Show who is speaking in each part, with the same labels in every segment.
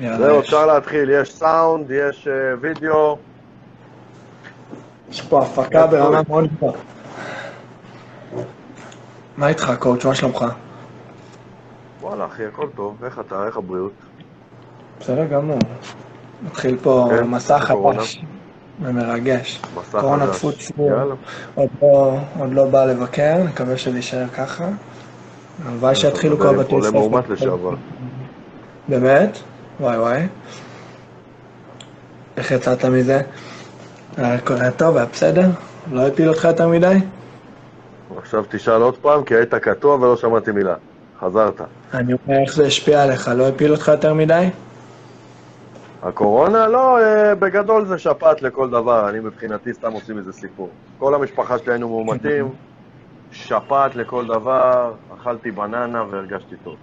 Speaker 1: זהו,
Speaker 2: יש.
Speaker 1: אפשר להתחיל. יש סאונד, יש אה, וידאו.
Speaker 2: יש פה הפקה ברמה מאוד גבוהה. מה איתך, קואוצ'? מה שלומך?
Speaker 1: וואלה, אחי, הכל טוב. איך אתה? איך הבריאות?
Speaker 2: בסדר גמור. מתחיל פה
Speaker 1: כן,
Speaker 2: מסע. חדש ומרגש.
Speaker 1: מסע
Speaker 2: קורונה
Speaker 1: חדש.
Speaker 2: טפו
Speaker 1: יאללה.
Speaker 2: עוד לא- עוד לא בא לבקר, נקווה שזה יישאר ככה. הלוואי שיתחילו כל
Speaker 1: מדבר עם
Speaker 2: בתי
Speaker 1: חולה
Speaker 2: ספר.
Speaker 1: מאומת לשעבר.
Speaker 2: באמת? וואי וואי. איך יצאת מזה? הכל היה טוב, היה בסדר? לא הפיל אותך יותר מדי?
Speaker 1: עכשיו תשאל עוד פעם, כי היית קטוע ולא שמעתי מילה. חזרת.
Speaker 2: אני אומר, איך זה השפיע עליך? לא הפיל אותך יותר מדי?
Speaker 1: הקורונה? לא, אה, בגדול זה שפעת לכל דבר. אני מבחינתי סתם עושים איזה סיפור. כל המשפחה שלי היינו מאומתים, שפעת לכל דבר, אכלתי בננה והרגשתי טוב.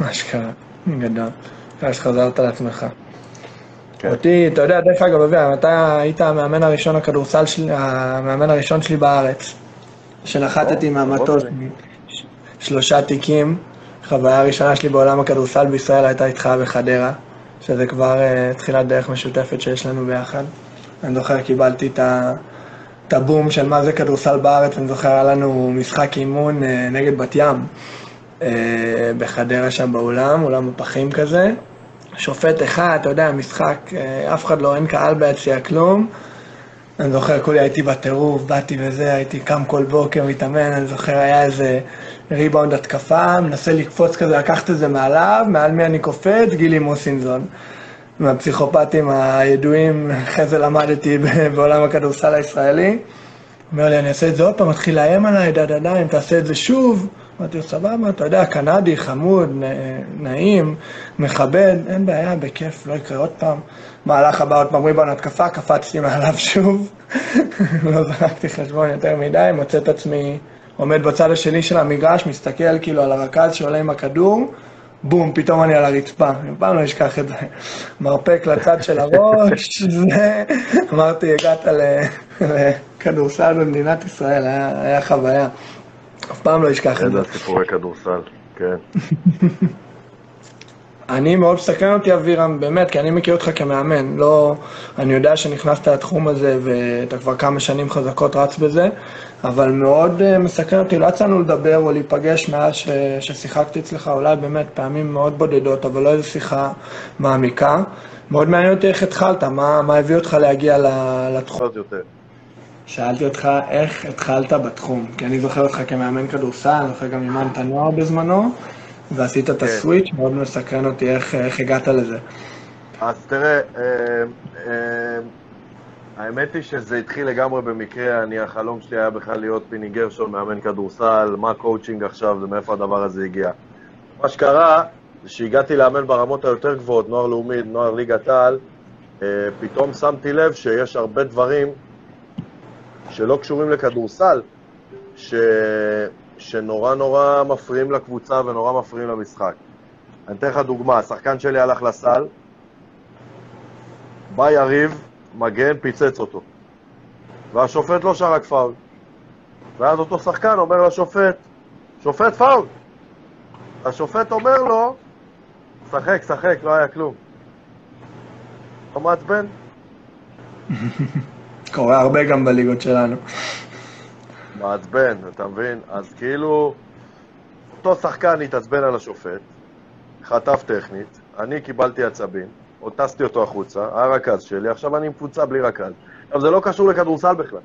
Speaker 2: מה שקרה, גדול. אחרי שחזרת לעצמך.
Speaker 1: כן.
Speaker 2: אותי, אתה יודע, דרך אגב, אבי, אתה היית המאמן הראשון הכדורסל שלי, המאמן הראשון שלי בארץ. שנחתתי
Speaker 1: או,
Speaker 2: מהמטוס, שלושה תיקים. חוויה הראשונה שלי בעולם הכדורסל בישראל הייתה איתך בחדרה, שזה כבר uh, תחילת דרך משותפת שיש לנו ביחד. אני זוכר, קיבלתי את ה... את הבום של מה זה כדורסל בארץ, אני זוכר, היה לנו משחק אימון uh, נגד בת ים בחדרה שם באולם, אולם הפחים כזה. שופט אחד, אתה יודע, משחק, אה, אף אחד לא, אין קהל ביציע, כלום. אני זוכר, כולי הייתי בטירוף, באתי וזה, הייתי קם כל בוקר, מתאמן, אני זוכר, היה איזה ריבאונד התקפה, מנסה לקפוץ כזה, לקחת את זה מעליו, מעל מי אני קופץ, גילי מוסינזון. מהפסיכופטים הידועים, אחרי זה למדתי בעולם הכדורסל הישראלי. אומר לי, אני אעשה את זה עוד פעם, מתחיל לאיים עליי, דה דה דה, אם תעשה את זה שוב. אמרתי לו, סבבה, אתה יודע, קנדי, חמוד, נעים, מכבד, אין בעיה, בכיף, לא יקרה עוד פעם. מהלך הבא, עוד פעם ריבון התקפה, קפצתי מעליו שוב. לא זרקתי חשבון יותר מדי, מוצא את עצמי עומד בצד השני של המגרש, מסתכל כאילו על הרכז שעולה עם הכדור, בום, פתאום אני על הרצפה. אני פעם לא אשכח את זה. מרפק לצד של הראש, זה... אמרתי, הגעת לכדורסל במדינת ישראל, היה, היה חוויה. אף פעם לא אשכח את זה.
Speaker 1: איזה סיפורי כדורסל, כן.
Speaker 2: אני מאוד מסקרן אותי אבירם, באמת, כי אני מכיר אותך כמאמן. לא, אני יודע שנכנסת לתחום הזה ואתה כבר כמה שנים חזקות רץ בזה, אבל מאוד אה, מסקרן אותי, לא יצא לנו לדבר או להיפגש מאז ש, ששיחקתי אצלך, אולי באמת פעמים מאוד בודדות, אבל לא איזו שיחה מעמיקה. מאוד מעניין אותי איך התחלת, מה, מה הביא אותך להגיע לתחום. שאלתי אותך איך התחלת בתחום, כי אני זוכר אותך כמאמן כדורסל, אני זוכר גם אימנת נוער בזמנו, ועשית את
Speaker 1: כן.
Speaker 2: ה switch, מאוד מסקרן אותי איך, איך הגעת לזה.
Speaker 1: אז תראה, אה, אה, האמת היא שזה התחיל לגמרי במקרה, אני, החלום שלי היה בכלל להיות פיני גרשון, מאמן כדורסל, מה קואוצ'ינג עכשיו, זה מאיפה הדבר הזה הגיע. מה שקרה, זה שהגעתי לאמן ברמות היותר גבוהות, נוער לאומי, נוער ליגת העל, אה, פתאום שמתי לב שיש הרבה דברים שלא קשורים לכדורסל, ש... שנורא נורא מפריעים לקבוצה ונורא מפריעים למשחק. אני אתן לך דוגמה, השחקן שלי הלך לסל, בא יריב, מגן, פיצץ אותו. והשופט לא שרק פאול. ואז אותו שחקן אומר לשופט, שופט פאול! השופט אומר לו, שחק, שחק, לא היה כלום. לא מעצבן?
Speaker 2: קורה הרבה גם בליגות שלנו.
Speaker 1: מעצבן, אתה מבין? אז כאילו, אותו שחקן התעצבן על השופט, חטף טכנית, אני קיבלתי עצבים, או טסתי אותו החוצה, הרכז שלי, עכשיו אני עם קבוצה בלי רכז. עכשיו, זה לא קשור לכדורסל בכלל.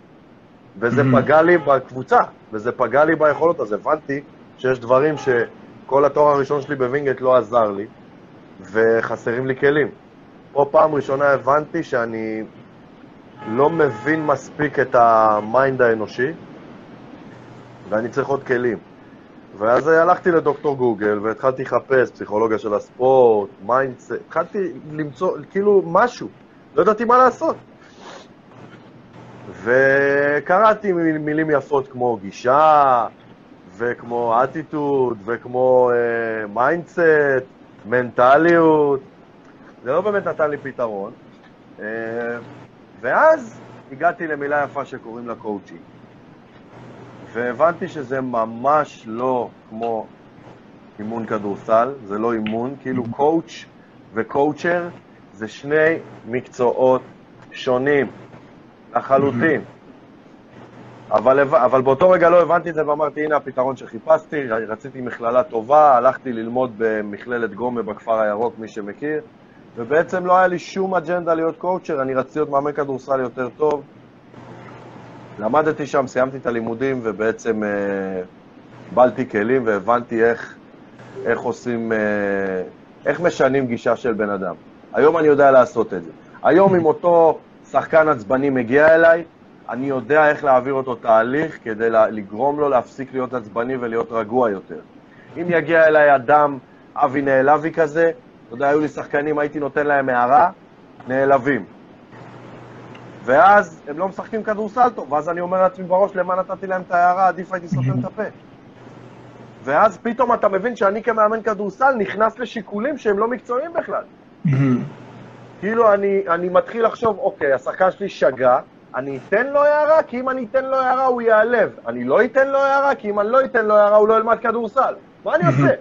Speaker 1: וזה
Speaker 2: Mhm.
Speaker 1: פגע לי בקבוצה, וזה פגע לי ביכולות, אז הבנתי שיש דברים שכל התואר הראשון שלי בווינגייט לא עזר לי, וחסרים לי כלים. פה פעם ראשונה הבנתי שאני לא מבין מספיק את ה mind האנושי, ואני צריך עוד כלים. ואז הלכתי לדוקטור גוגל והתחלתי לחפש פסיכולוגיה של הספורט, mindset, התחלתי למצוא כאילו משהו, לא ידעתי מה לעשות. וקראתי מיל- מילים יפות כמו גישה, וכמו אטיטוד, וכמו mindset, מנטליות. זה לא באמת נתן לי פתרון. אה, ואז הגעתי למילה יפה שקוראים לה קואוצ'ינג. והבנתי שזה ממש לא כמו אימון כדורסל, זה לא אימון, כאילו coach ו coacher זה שני מקצועות שונים לחלוטין. אבל, הבנ- אבל באותו רגע לא הבנתי את זה ואמרתי, הנה הפתרון שחיפשתי, רציתי מכללה טובה, הלכתי ללמוד במכללת גומה בכפר הירוק, מי שמכיר, ובעצם לא היה לי שום אג'נדה להיות coacher, אני רציתי להיות מאמן כדורסל יותר טוב. למדתי שם, סיימתי את הלימודים ובעצם אה, קיבלתי כלים והבנתי איך, איך עושים, אה, איך משנים גישה של בן אדם. היום אני יודע לעשות את זה. היום אם אותו שחקן עצבני מגיע אליי, אני יודע איך להעביר אותו תהליך כדי לגרום לו להפסיק להיות עצבני ולהיות רגוע יותר. אם יגיע אליי אדם אבי נעלבי כזה, אתה יודע, היו לי שחקנים, הייתי נותן להם הערה, נעלבים. ואז הם לא משחקים כדורסל טוב, ואז אני אומר לעצמי בראש, למה נתתי להם את ההערה, עדיף הייתי סותם את הפה. ואז פתאום אתה מבין שאני כמאמן כדורסל נכנס לשיקולים שהם לא מקצועיים בכלל. כאילו, אני, אני מתחיל לחשוב, אוקיי, השחקן שלי שגה, אני אתן לו הערה, כי אם אני אתן לו הערה הוא ייעלב. אני לא אתן לו הערה, כי אם אני לא אתן לו הערה הוא לא ילמד כדורסל. מה אני עושה?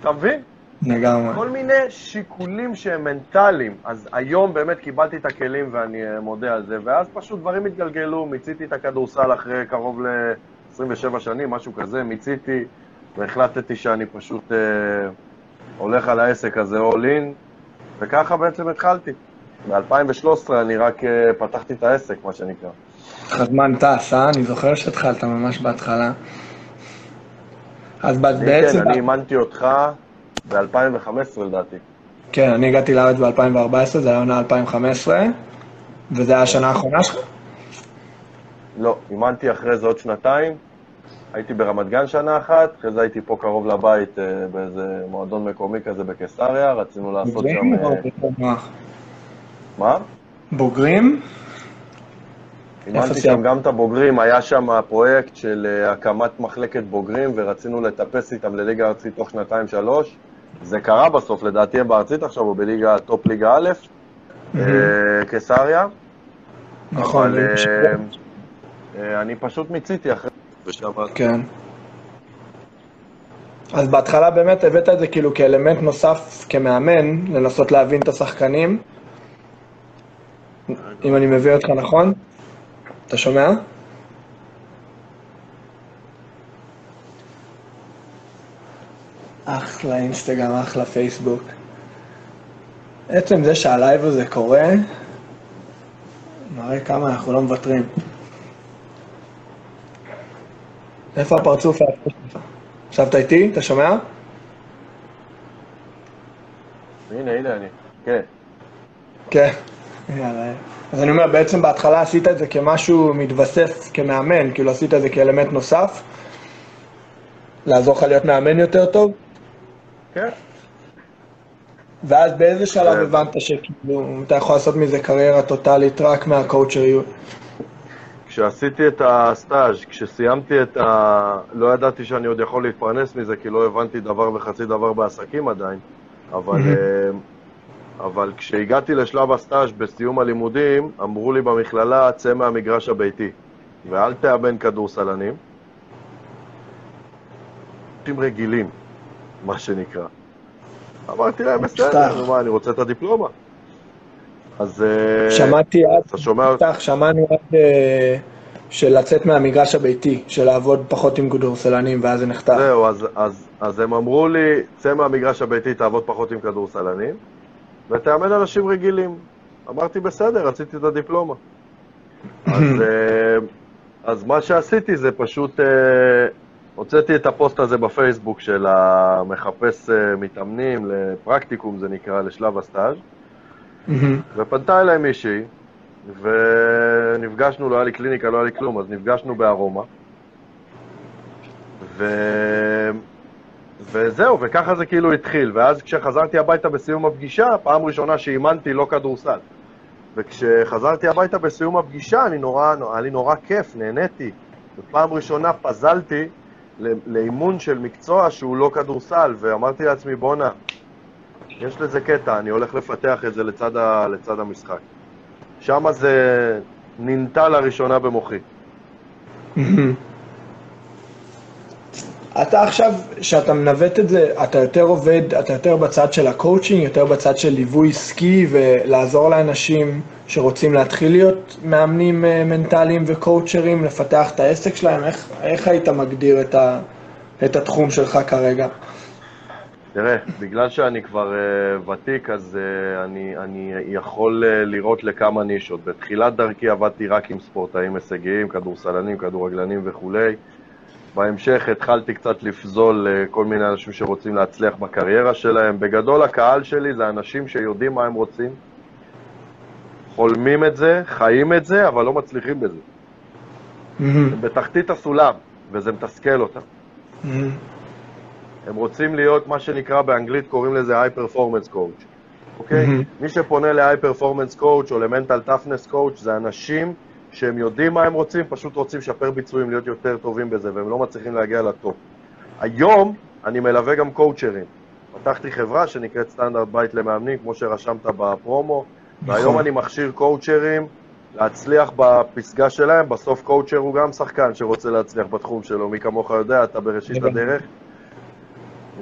Speaker 1: אתה מבין?
Speaker 2: לגמרי.
Speaker 1: כל מיני שיקולים שהם מנטליים. אז היום באמת קיבלתי את הכלים ואני אה, מודה על זה, ואז פשוט דברים התגלגלו, מיציתי את הכדורסל אחרי קרוב ל-27 שנים, משהו כזה, מיציתי, והחלטתי שאני פשוט אה, הולך על העסק הזה all in, וככה בעצם התחלתי. ב-2013 אני רק אה, פתחתי את העסק, מה שנקרא.
Speaker 2: הזמן טס, אה? אני זוכר שהתחלת ממש בהתחלה. אז
Speaker 1: אני,
Speaker 2: בעצם...
Speaker 1: כן, אני אימנתי אותך ב-2015 לדעתי.
Speaker 2: כן, אני הגעתי לארץ ב-2014, זה היה עונה 2015, וזה היה השנה האחרונה שלך?
Speaker 1: לא, אימנתי אחרי זה עוד שנתיים. הייתי ברמת גן שנה אחת, אחרי זה הייתי פה קרוב לבית אה, באיזה מועדון מקומי כזה בקיסריה, רצינו לעשות
Speaker 2: בוגרים
Speaker 1: שם...
Speaker 2: או
Speaker 1: אה,
Speaker 2: נוער?
Speaker 1: מה?
Speaker 2: בוגרים?
Speaker 1: אימנתי? שם גם את הבוגרים, היה שם פרויקט של אה, הקמת מחלקת בוגרים, ורצינו לטפס איתם לליגה ארצית תוך שנתיים-שלוש. זה קרה בסוף, לדעתי הם בארצית עכשיו, או בליגה, top ליגה א', אה, קיסריה.
Speaker 2: נכון.
Speaker 1: אה, אה, אני פשוט מיציתי אחרי... ושם...
Speaker 2: כן. אז בהתחלה באמת הבאת את זה כאילו כאלמנט נוסף כמאמן, לנסות להבין את השחקנים. אם אני מביא אותך נכון? אתה שומע? אחלה אינסטגרם, אחלה פייסבוק. עצם זה שהלייב הזה קורה, מראה כמה אנחנו לא מוותרים. איפה הפרצוף שלך? עכשיו אתה איתי? אתה שומע?
Speaker 1: הנה, הנה אני. כן.
Speaker 2: כן. יאללה. אז אני אומר, בעצם בהתחלה עשית את זה כמשהו מתווסף כמאמן, כאילו עשית את זה כאלמנט נוסף, לעזור לך להיות מאמן יותר טוב,
Speaker 1: כן.
Speaker 2: ואז באיזה שלב
Speaker 1: כן.
Speaker 2: הבנת שכאילו אתה יכול לעשות מזה קריירה טוטאלית רק מהקואוצ'ריות?
Speaker 1: כשעשיתי את הסטאז', כשסיימתי את ה... לא ידעתי שאני עוד יכול להתפרנס מזה, כי לא הבנתי דבר וחצי דבר בעסקים עדיין, אבל, אה, אבל כשהגעתי לשלב הסטאז' בסיום הלימודים, אמרו לי במכללה, צא מהמגרש הביתי, ואל תאמן כדורסלנים. אנשים רגילים, מה שנקרא. אמרתי להם, בסדר, מה, אני רוצה את הדיפלומה. אז... אה,
Speaker 2: שמעתי עד,
Speaker 1: אתה שומע?
Speaker 2: פתח, שמענו עד אה, של לצאת מהמגרש הביתי, של לעבוד פחות עם כדורסלנים, ואז זה נחתך.
Speaker 1: זהו, אז, אז, אז הם אמרו לי, צא מהמגרש הביתי, תעבוד פחות עם כדורסלנים, ותאמן אנשים רגילים. אמרתי, בסדר, רציתי את הדיפלומה. אז, אה, אז מה שעשיתי זה פשוט, הוצאתי את הפוסט הזה בפייסבוק של המחפש אה, מתאמנים לפרקטיקום, זה נקרא, לשלב הסטאז',
Speaker 2: מהמם.
Speaker 1: ופנתה אליי מישהי, ונפגשנו, לא היה לי קליניקה, לא היה לי כלום, אז נפגשנו בארומה. ו... וזהו, וככה זה כאילו התחיל. ואז כשחזרתי הביתה בסיום הפגישה, פעם ראשונה שאימנתי לא כדורסל. וכשחזרתי הביתה בסיום הפגישה, אני נורא, היה לי נורא כיף, נהניתי. ופעם ראשונה פזלתי לאימון של מקצוע שהוא לא כדורסל, ואמרתי לעצמי, בואנה, יש לזה קטע, אני הולך לפתח את זה לצד, ה, לצד המשחק. שם זה ננטע לראשונה במוחי.
Speaker 2: אתה עכשיו, כשאתה מנווט את זה, אתה יותר עובד, אתה יותר בצד של הקואוצ'ינג, יותר בצד של ליווי עסקי ולעזור לאנשים שרוצים להתחיל להיות מאמנים אה, מנטליים וקואוצ'רים, לפתח את העסק שלהם, איך, איך היית מגדיר את, ה, את התחום שלך כרגע?
Speaker 1: תראה, בגלל שאני כבר uh, ותיק, אז uh, אני, אני יכול uh, לראות לכמה נישות. בתחילת דרכי עבדתי רק עם ספורטאים הישגיים, כדורסלנים, כדורגלנים וכולי. בהמשך התחלתי קצת לפזול לכל מיני אנשים שרוצים להצליח בקריירה שלהם. בגדול הקהל שלי זה אנשים שיודעים מה הם רוצים, חולמים את זה, חיים את זה, אבל לא מצליחים בזה. Mm-hmm. הם בתחתית הסולם, וזה מתסכל אותם. Mm-hmm. הם רוצים להיות מה שנקרא באנגלית, קוראים לזה high performance coach, אוקיי? מי שפונה ל high performance coach או ל mental toughness coach זה אנשים שהם יודעים מה הם רוצים, פשוט רוצים לשפר ביצועים, להיות יותר טובים בזה, והם לא מצליחים להגיע לטופ. היום אני מלווה גם קואוצ'רים. פתחתי חברה שנקראת סטנדרט בית למאמנים, כמו שרשמת בפרומו, נכון. והיום אני מכשיר קואוצ'רים להצליח בפסגה שלהם, בסוף קואוצ'ר הוא גם שחקן שרוצה להצליח בתחום שלו, מי כמוך יודע, אתה בראשית הדרך.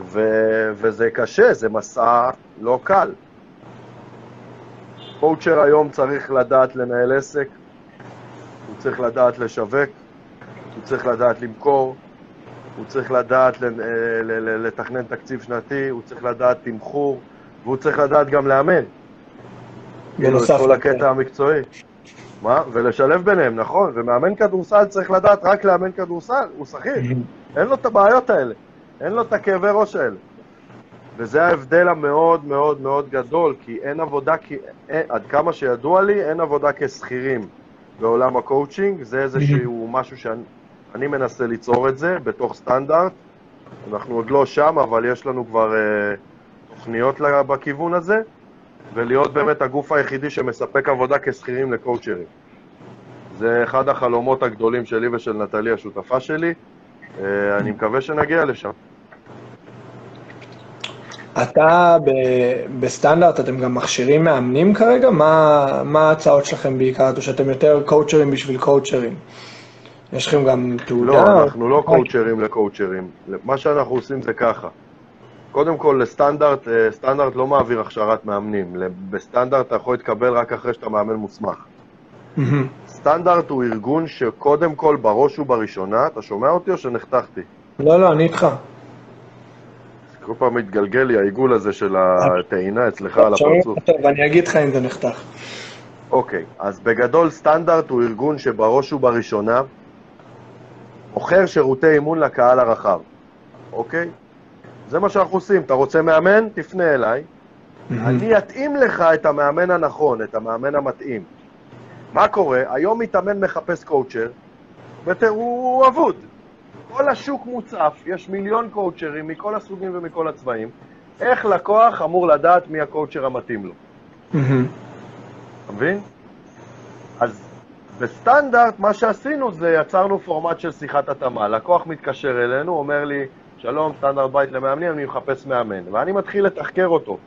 Speaker 1: ו- וזה קשה, זה מסע לא קל. קואוצ'ר היום צריך לדעת לנהל עסק, הוא צריך לדעת לשווק, הוא צריך לדעת למכור, הוא צריך לדעת לתכנן תקציב שנתי, הוא צריך לדעת תמחור, והוא צריך לדעת גם לאמן. כאילו, את כל הקטע המקצועי. מה? ולשלב ביניהם, נכון. ומאמן כדורסל צריך לדעת רק לאמן כדורסל, הוא שכיר. אין לו את הבעיות האלה. אין לו את הכאבי ראש האלה. וזה ההבדל המאוד מאוד מאוד גדול, כי אין עבודה, כי אין, עד כמה שידוע לי, אין עבודה כשכירים בעולם הקואוצ'ינג, זה איזשהו משהו שאני מנסה ליצור את זה בתוך סטנדרט. אנחנו עוד לא שם, אבל יש לנו כבר אה, תוכניות בכיוון הזה, ולהיות באמת הגוף היחידי שמספק עבודה כשכירים לקואוצ'רים. זה אחד החלומות הגדולים שלי ושל נטלי, השותפה שלי. אה, אני מקווה שנגיע לשם.
Speaker 2: אתה בסטנדרט, אתם גם מכשירים מאמנים כרגע? מה, מה ההצעות שלכם בעיקר? או שאתם יותר קואוצ'רים בשביל קואוצ'רים? יש לכם גם תעודה?
Speaker 1: לא, אנחנו לא קואוצ'רים לקואוצ'רים. מה שאנחנו עושים זה ככה. קודם כל, לסטנדרט, אה, סטנדרט לא מעביר הכשרת מאמנים. בסטנדרט אתה יכול להתקבל רק אחרי שאתה מאמן מוסמך. סטנדרט הוא ארגון שקודם כל, בראש ובראשונה, אתה שומע אותי או שנחתכתי?
Speaker 2: לא, לא, אני איתך.
Speaker 1: כל פעם מתגלגל לי העיגול הזה של הטעינה אצלך על הפרצוף.
Speaker 2: ואני אגיד לך אם זה נחתך.
Speaker 1: אוקיי, אז בגדול סטנדרט הוא ארגון שבראש ובראשונה מוכר שירותי אימון לקהל הרחב, אוקיי? זה מה שאנחנו עושים. אתה רוצה מאמן? תפנה אליי. אני אתאים לך את המאמן הנכון, את המאמן המתאים. מה קורה? היום מתאמן מחפש קואוצ'ר, והוא אבוד. כל השוק מוצף, יש מיליון קואוצ'רים מכל הסוגים ומכל הצבעים. איך לקוח אמור לדעת מי הקואוצ'ר המתאים לו? אתה מבין? אז בסטנדרט, מה שעשינו זה יצרנו פורמט של שיחת התאמה. לקוח מתקשר אלינו, אומר לי, שלום, סטנדרט בית למאמנים, אני מחפש מאמן. ואני מתחיל לתחקר אותו.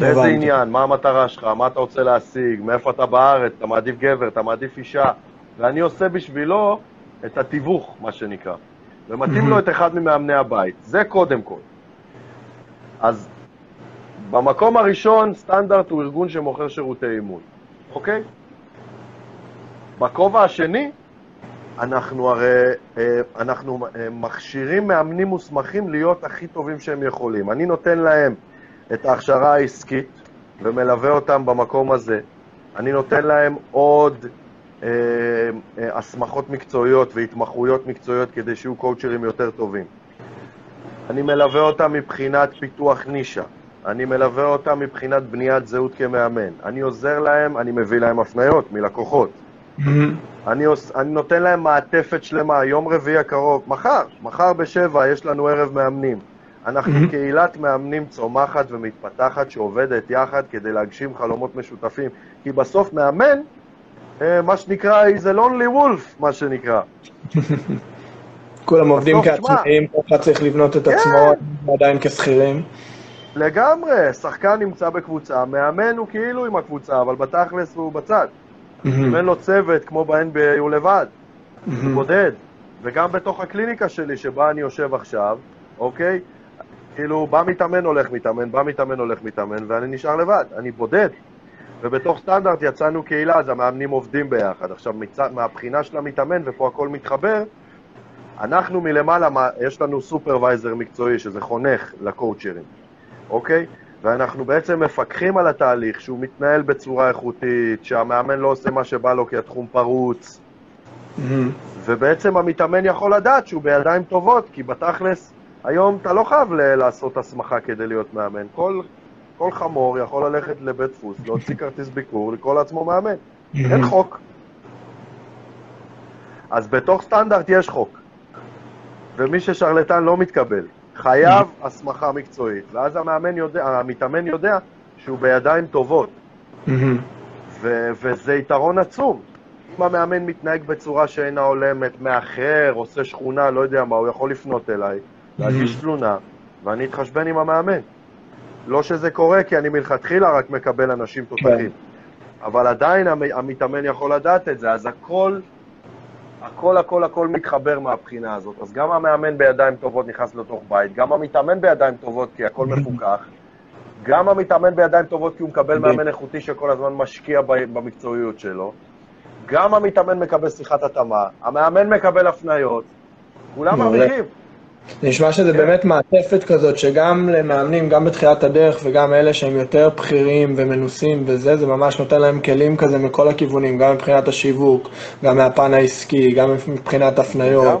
Speaker 1: באיזה עניין, מה המטרה שלך, מה אתה רוצה להשיג, מאיפה אתה בארץ, אתה מעדיף גבר, אתה מעדיף אישה, ואני עושה בשבילו את התיווך, מה שנקרא. ומתאים לו את אחד ממאמני הבית. זה קודם כל. אז במקום הראשון, סטנדרט הוא ארגון שמוכר שירותי אימון, אוקיי? בכובע השני, אנחנו הרי, אה, אנחנו אה, מכשירים מאמנים מוסמכים להיות הכי טובים שהם יכולים. אני נותן להם את ההכשרה העסקית ומלווה אותם במקום הזה. אני נותן להם עוד הסמכות מקצועיות והתמחויות מקצועיות כדי שיהיו קואוצ'רים יותר טובים. אני מלווה אותם מבחינת פיתוח נישה. אני מלווה אותם מבחינת בניית זהות כמאמן. אני עוזר להם, אני מביא להם הפניות מלקוחות. Mm-hmm. אני, עוש, אני נותן להם מעטפת שלמה, יום רביעי הקרוב, מחר, מחר בשבע יש לנו ערב מאמנים. אנחנו mm-hmm. קהילת מאמנים צומחת ומתפתחת שעובדת יחד כדי להגשים חלומות משותפים. כי בסוף מאמן אה, מה שנקרא, he's a lonely wolf, מה שנקרא.
Speaker 2: כולם עובדים כעצמאים, כל אחד צריך לבנות את עצמו, כן. עדיין כשכירים.
Speaker 1: לגמרי, שחקן נמצא בקבוצה, מאמן הוא כאילו עם הקבוצה, אבל בתכלס הוא בצד. אם אין לו צוות, כמו ב-NBA, הוא לבד, הוא בודד. וגם בתוך הקליניקה שלי, שבה אני יושב עכשיו, אוקיי? כאילו, בא מתאמן, הולך מתאמן, בא מתאמן, הולך מתאמן, ואני נשאר לבד, אני בודד. ובתוך סטנדרט יצאנו קהילה, אז המאמנים עובדים ביחד. עכשיו, מצ... מהבחינה של המתאמן, ופה הכל מתחבר, אנחנו מלמעלה, יש לנו סופרוויזר מקצועי, שזה חונך לקואוצ'רים, אוקיי? ואנחנו בעצם מפקחים על התהליך, שהוא מתנהל בצורה איכותית, שהמאמן לא עושה מה שבא לו כי התחום פרוץ, mm-hmm. ובעצם המתאמן יכול לדעת שהוא בידיים טובות, כי בתכלס, היום אתה לא חייב לעשות הסמכה כדי להיות מאמן. כל, כל חמור יכול ללכת לבית דפוס, להוציא כרטיס ביקור, לקרוא לעצמו מאמן. אין חוק. אז בתוך סטנדרט יש חוק. ומי ששרלטן לא מתקבל. חייב הסמכה מקצועית. ואז המאמן יודע, המתאמן יודע שהוא בידיים טובות. ו- וזה יתרון עצום. אם המאמן מתנהג בצורה שאינה הולמת, מאחר, עושה שכונה, לא יודע מה, הוא יכול לפנות אליי, להגיש תלונה, ואני אתחשבן עם המאמן. לא שזה קורה, כי אני מלכתחילה רק מקבל אנשים תותחים. כן. אבל עדיין המתאמן יכול לדעת את זה, אז הכל הכל הכל הכל מתחבר מהבחינה הזאת. אז גם המאמן בידיים טובות נכנס לתוך בית, גם המתאמן בידיים טובות כי הכל מפוקח, גם המתאמן בידיים טובות כי הוא מקבל מאמן איכותי שכל הזמן משקיע במקצועיות שלו, גם המתאמן מקבל שיחת התאמה, המאמן מקבל הפניות, כולם מרוויחים.
Speaker 2: נשמע שזה באמת מעטפת כזאת, שגם למאמנים, גם בתחילת הדרך וגם אלה שהם יותר בכירים ומנוסים וזה, זה ממש נותן להם כלים כזה מכל הכיוונים, גם מבחינת השיווק, גם מהפן העסקי, גם מבחינת הפניות,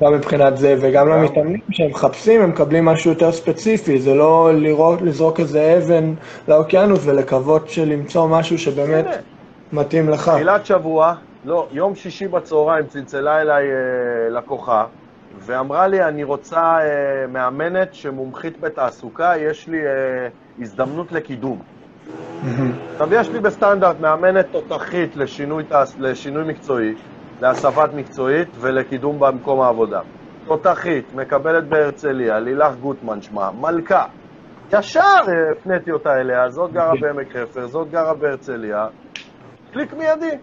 Speaker 2: גם מבחינת זה, וגם למתאמנים שהם מחפשים, הם מקבלים משהו יותר ספציפי, זה לא לראות, לזרוק איזה אבן לאוקיינוס ולקוות למצוא משהו שבאמת מתאים לך.
Speaker 1: תחילת שבוע, לא, יום שישי בצהריים צלצלה אליי אה, לקוחה, ואמרה לי, אני רוצה אה, מאמנת שמומחית בתעסוקה, יש לי אה, הזדמנות לקידום. עכשיו, יש לי בסטנדרט מאמנת תותחית לשינוי, לשינוי מקצועי, להסבת מקצועית ולקידום במקום העבודה. תותחית, מקבלת בהרצליה, לילך גוטמן שמה, מלכה. ישר אה, הפניתי אותה אליה, זאת גרה בעמק חפר, זאת גרה בהרצליה. קליק מיידי.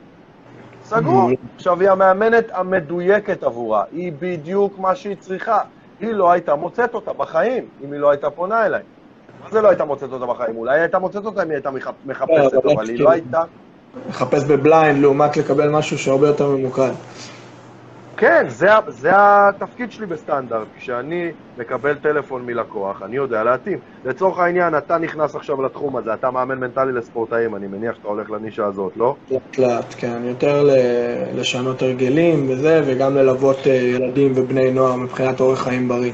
Speaker 1: סגור. עכשיו, היא המאמנת המדויקת עבורה, היא בדיוק מה שהיא צריכה. היא לא הייתה מוצאת אותה בחיים, אם היא לא הייתה פונה אליי. מה זה לא הייתה מוצאת אותה בחיים? אולי היא הייתה מוצאת אותה אם היא הייתה מחפשת, אבל היא לא הייתה...
Speaker 2: מחפש ב blind לעומת לקבל משהו שהרבה יותר ממוקד.
Speaker 1: כן, זה, זה התפקיד שלי בסטנדרט. כשאני מקבל טלפון מלקוח, אני יודע להתאים. לצורך העניין, אתה נכנס עכשיו לתחום הזה, אתה מאמן מנטלי לספורטאים, אני מניח שאתה הולך לנישה הזאת, לא?
Speaker 2: לאט לאט, כן. יותר לשנות הרגלים וזה, וגם ללוות אה, ילדים ובני נוער מבחינת אורח חיים בריא.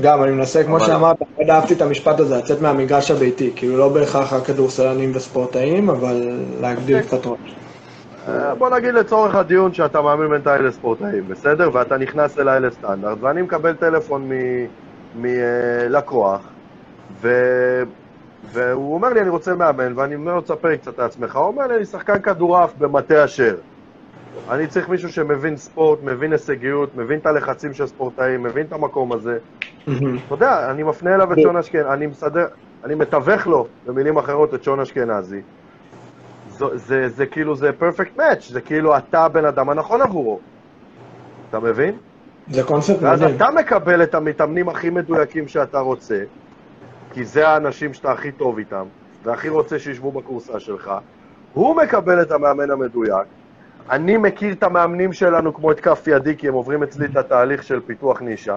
Speaker 2: גם, אני מנסה, כמו שאמרת, מאוד אהבתי את המשפט הזה, לצאת מהמגרש הביתי. כאילו, לא בהכרח רק כדורסלנים וספורטאים, אבל להגדיל אוקיי. קצת ראש.
Speaker 1: אה, בוא נגיד לצורך הדיון שאתה מאמין מנטלי לספורטאים, בסדר? ואתה נכנס אליי לסטנדרט, ואני מקבל טלפון מלקוח, ו... והוא אומר לי, אני רוצה מאמן, ואני אומר לו, תספר לי קצת את עצמך. הוא אומר לי, אני שחקן כדורעף במטה אשר. אני צריך מישהו שמבין ספורט, מבין הישגיות, מבין את הלחצים של ספורטאים, מבין את המקום הזה. אתה יודע, אני מפנה אליו את שון אשכנזי, אני מסדר, אני מתווך לו, במילים אחרות, את שון אשכנזי. זה, זה, זה כאילו, זה פרפקט מאץ', זה כאילו אתה הבן אדם הנכון עבורו. אתה מבין?
Speaker 2: זה קונספט
Speaker 1: מדהים. ואז אתה מקבל את המתאמנים הכי מדויקים שאתה רוצה, כי זה האנשים שאתה הכי טוב איתם, והכי רוצה שישבו בקורסה שלך. הוא מקבל את המאמן המדויק. אני מכיר את המאמנים שלנו כמו את כף ידי, כי הם עוברים אצלי את התהליך של פיתוח נישה.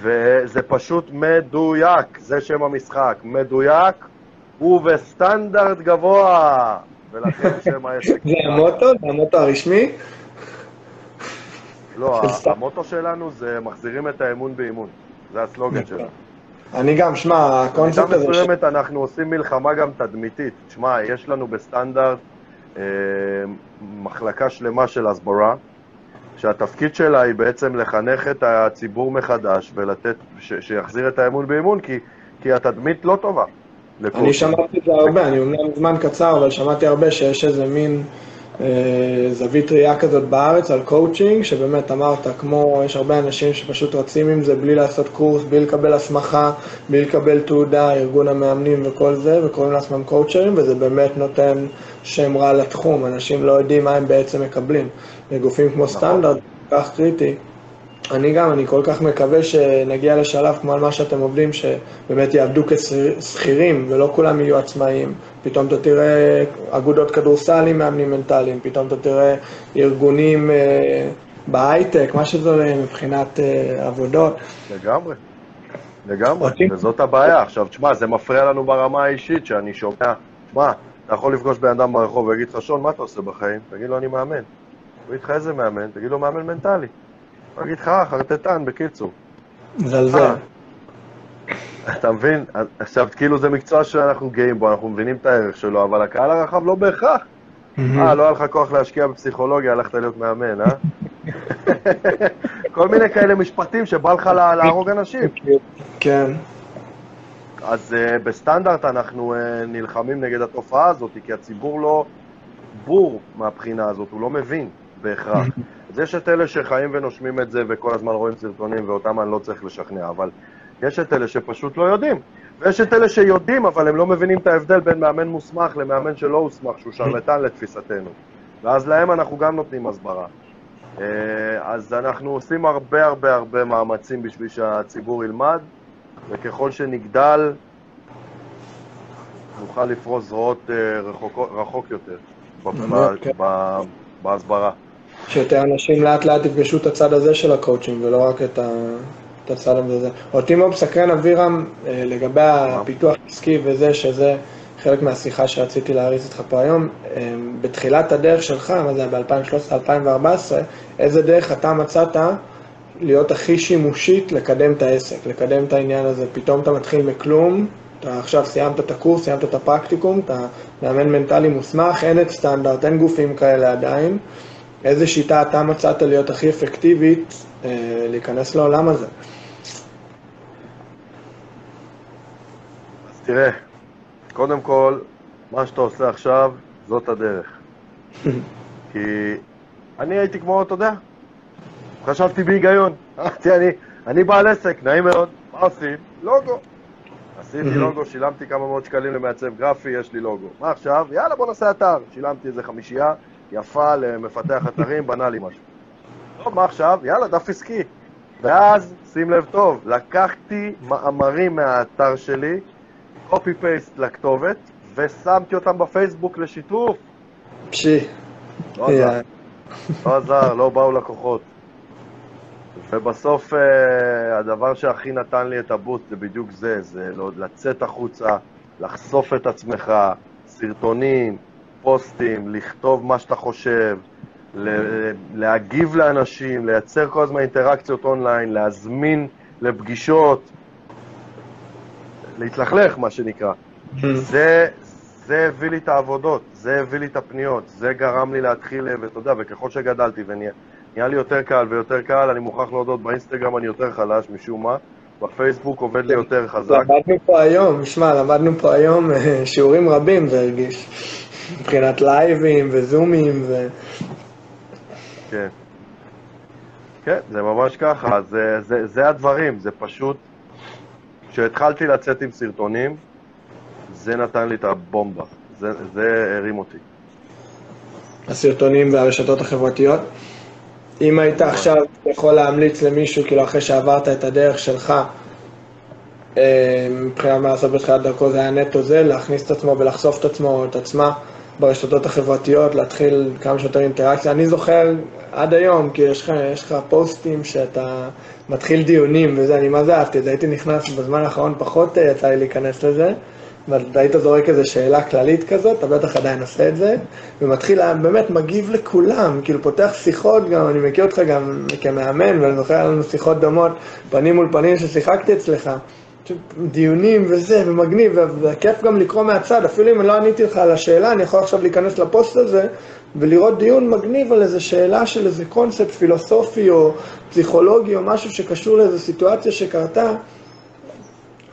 Speaker 1: וזה פשוט מדויק, זה שם המשחק. מדויק, ובסטנדרט גבוה, ולכן שם העסק...
Speaker 2: זה המוטו? זה המוטו הרשמי?
Speaker 1: לא, המוטו שלנו זה מחזירים את האמון באימון, זה הסלוגן נכון. שלנו.
Speaker 2: אני גם, שמע, הקונספט
Speaker 1: הזה... במידה מסוימת אנחנו עושים מלחמה גם תדמיתית. שמע, יש לנו בסטנדרט אה, מחלקה שלמה של הסברה, שהתפקיד שלה היא בעצם לחנך את הציבור מחדש ולתת, ש, שיחזיר את האמון באימון, כי, כי התדמית לא טובה.
Speaker 2: אני שמעתי את זה הרבה, אני אומנם זמן קצר, אבל שמעתי הרבה שיש איזה מין אה, זווית ראייה כזאת בארץ על קואוצ'ינג, שבאמת אמרת, כמו, יש הרבה אנשים שפשוט רצים עם זה בלי לעשות קורס, בלי לקבל הסמכה, בלי לקבל תעודה, ארגון המאמנים וכל זה, וקוראים לעצמם קואוצ'רים, וזה באמת נותן שם רע לתחום, אנשים לא יודעים מה הם בעצם מקבלים. לגופים כמו נכון. סטנדרט, כך קריטי. אני גם, אני כל כך מקווה שנגיע לשלב כמו על מה שאתם עובדים, שבאמת יעבדו כשכירים ולא כולם יהיו עצמאיים. פתאום אתה תראה אגודות כדורסל עם מאמנים מנטליים, פתאום אתה תראה ארגונים אה, בהייטק, מה שזה עולה מבחינת אה, עבודות.
Speaker 1: לגמרי, לגמרי, וזאת הבעיה. עכשיו, תשמע, זה מפריע לנו ברמה האישית, שאני שומע, תשמע, אתה יכול לפגוש בן אדם ברחוב ויגיד לך, שון, מה אתה עושה בחיים? תגיד לו, אני מאמן. הוא יגיד לך, איזה מאמן? תגיד לו, מאמן מנטלי. הוא יגיד לך, חרטטן, בקיצור.
Speaker 2: מזלזל. אה,
Speaker 1: אתה מבין? עכשיו, כאילו זה מקצוע שאנחנו גאים בו, אנחנו מבינים את הערך שלו, אבל הקהל הרחב לא בהכרח. אה, לא היה לך כוח להשקיע בפסיכולוגיה, הלכת להיות מאמן, אה? כל מיני כאלה משפטים שבא לך להרוג אנשים.
Speaker 2: כן.
Speaker 1: אז uh, בסטנדרט אנחנו uh, נלחמים נגד התופעה הזאת, כי הציבור לא בור מהבחינה הזאת, הוא לא מבין בהכרח. אז יש את אלה שחיים ונושמים את זה וכל הזמן רואים סרטונים, ואותם אני לא צריך לשכנע, אבל יש את אלה שפשוט לא יודעים. ויש את אלה שיודעים, אבל הם לא מבינים את ההבדל בין מאמן מוסמך למאמן שלא הוסמך, שהוא שרלטן לתפיסתנו. ואז להם אנחנו גם נותנים הסברה. אה, אז אנחנו עושים הרבה הרבה הרבה מאמצים בשביל שהציבור ילמד, וככל שנגדל, נוכל לפרוס זרועות אה, רחוק, רחוק יותר כן. בהסברה.
Speaker 2: שיותר אנשים לאט לאט יפגשו את הצד הזה של הקואוצ'ינג ולא רק את, ה... את הצד הזה. אותי מאוד מסקרן אבירם אה, לגבי הפיתוח עסקי וזה, שזה חלק מהשיחה שרציתי להריץ איתך פה היום. אה, בתחילת הדרך שלך, מה זה היה ב-2013-2014, איזה דרך אתה מצאת להיות הכי שימושית לקדם את העסק, לקדם את העניין הזה? פתאום אתה מתחיל מכלום, אתה עכשיו סיימת את הקורס, סיימת את הפרקטיקום, אתה מאמן מנטלי מוסמך, אין את סטנדרט, אין גופים כאלה עדיין. איזה שיטה אתה מצאת להיות הכי אפקטיבית אה, להיכנס לעולם הזה?
Speaker 1: אז תראה, קודם כל, מה שאתה עושה עכשיו, זאת הדרך. כי אני הייתי כמו, אתה יודע, חשבתי בהיגיון. אמרתי, אני, אני בעל עסק, נעים מאוד, מה עושים? לוגו. עשיתי לוגו, שילמתי כמה מאות שקלים למעצב גרפי, יש לי לוגו. מה עכשיו? יאללה, בוא נעשה אתר. שילמתי איזה חמישייה, יפה למפתח אתרים, בנה לי משהו. טוב, מה עכשיו? יאללה, דף עסקי. ואז, שים לב טוב, לקחתי מאמרים מהאתר שלי, קופי פייסט לכתובת, ושמתי אותם בפייסבוק לשיתוף.
Speaker 2: פשי.
Speaker 1: לא עזר. לא עזר, לא באו לקוחות. ובסוף אה, הדבר שהכי נתן לי את הבוט זה בדיוק זה, זה לא, לצאת החוצה, לחשוף את עצמך, סרטונים, פוסטים, לכתוב מה שאתה חושב, להגיב לאנשים, לייצר כל הזמן אינטראקציות אונליין, להזמין לפגישות, להתלכלך, מה שנקרא. Mm-hmm. זה, זה הביא לי את העבודות, זה הביא לי את הפניות, זה גרם לי להתחיל, ואתה יודע, וככל שגדלתי ונהיה לי יותר קל ויותר קל, אני מוכרח להודות, באינסטגרם אני יותר חלש משום מה, בפייסבוק עובד לי יותר חזק.
Speaker 2: למדנו פה היום, שמע, למדנו פה היום אה, שיעורים רבים, זה הרגיש. מבחינת לייבים וזומים ו...
Speaker 1: כן. כן, זה ממש ככה, זה, זה, זה הדברים, זה פשוט... כשהתחלתי לצאת עם סרטונים, זה נתן לי את הבומבה, זה, זה הרים אותי.
Speaker 2: הסרטונים והרשתות החברתיות? אם היית עכשיו יכול להמליץ למישהו, כאילו אחרי שעברת את הדרך שלך, אה, מבחינת מה לעשות בתחילת דרכו זה היה נטו זה, להכניס את עצמו ולחשוף את עצמו או את עצמה ברשתות החברתיות, להתחיל כמה שיותר אינטראקציה. אני זוכר עד היום, כי יש לך, יש לך פוסטים שאתה מתחיל דיונים וזה, אני מה זה אהבתי את זה, הייתי נכנס בזמן האחרון, פחות אה, יצא לי להיכנס לזה, ואתה היית זורק איזו שאלה כללית כזאת, אתה בטח עדיין עושה את זה, ומתחיל, באמת מגיב לכולם, כאילו פותח שיחות גם, אני מכיר אותך גם כמאמן, ואני זוכר, לנו שיחות דומות, פנים מול פנים ששיחקתי אצלך. דיונים וזה, ומגניב, וכיף גם לקרוא מהצד, אפילו אם לא עניתי לך על השאלה, אני יכול עכשיו להיכנס לפוסט הזה ולראות דיון מגניב על איזה שאלה של איזה קונספט פילוסופי או פסיכולוגי או משהו שקשור לאיזו סיטואציה שקרתה.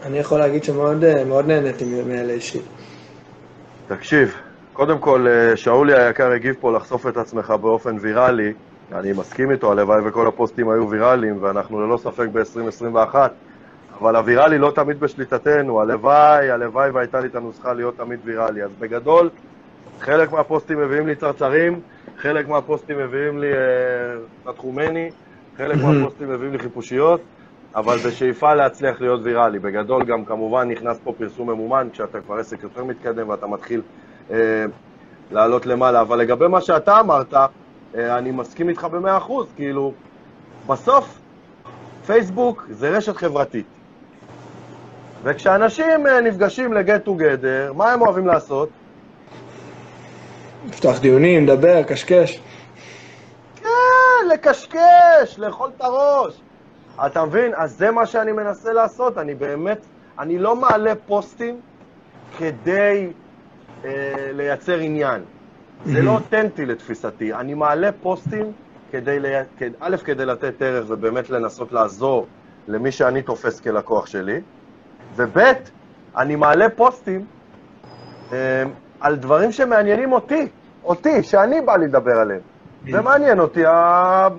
Speaker 2: אני יכול להגיד שמאוד נהניתי מאלה אישית.
Speaker 1: תקשיב, קודם כל, אה, שאולי היקר הגיב פה לחשוף את עצמך באופן ויראלי. אני מסכים איתו, הלוואי וכל הפוסטים היו ויראליים, ואנחנו ללא ספק ב-2021, אבל הוויראלי לא תמיד בשליטתנו, הלוואי, הלוואי והייתה לי את הנוסחה להיות תמיד ויראלי. אז בגדול, חלק מהפוסטים מביאים לי צרצרים, חלק מהפוסטים מביאים לי תתחומני, אה, חלק מהפוסטים מביאים לי חיפושיות, אבל בשאיפה להצליח להיות ויראלי. בגדול גם כמובן נכנס פה פרסום ממומן, כשאתה כבר עסק יותר מתקדם ואתה מתחיל אה, לעלות למעלה. אבל לגבי מה שאתה אמרת, אה, אני מסכים איתך במאה אחוז, כאילו, בסוף פייסבוק זה רשת חברתית. וכשאנשים אה, נפגשים לגט טוגדר, מה הם אוהבים לעשות?
Speaker 2: לפתוח דיונים, לדבר, קשקש.
Speaker 1: כן, לקשקש, לאכול את הראש. אתה מבין? אז זה מה שאני מנסה לעשות. אני באמת, אני לא מעלה פוסטים כדי אה, לייצר עניין. זה לא אותנטי לתפיסתי. אני מעלה פוסטים כדי, א', כדי לתת ערך ובאמת לנסות לעזור למי שאני תופס כלקוח שלי, וב', אני מעלה פוסטים אה, על דברים שמעניינים אותי, אותי, שאני בא לדבר עליהם. זה מעניין אותי,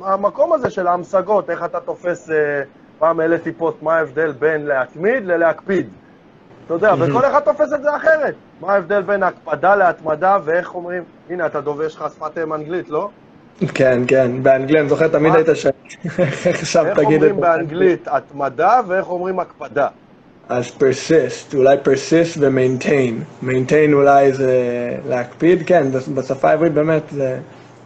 Speaker 1: המקום הזה של ההמשגות, איך אתה תופס, אה, פעם העליתי פוסט, מה ההבדל בין להתמיד ללהקפיד. אתה יודע, וכל אחד תופס את זה אחרת. מה ההבדל בין הקפדה להתמדה, ואיך אומרים, הנה, אתה דובר, יש לך שפת אם אנגלית, לא?
Speaker 2: כן, כן, באנגלית, אני זוכר, תמיד היית שם.
Speaker 1: איך עכשיו תגיד את זה. איך אומרים באנגלית התמדה, ואיך אומרים הקפדה?
Speaker 2: אז persist, אולי persist ו-maintain. maintain אולי זה להקפיד, כן, בשפה העברית באמת זה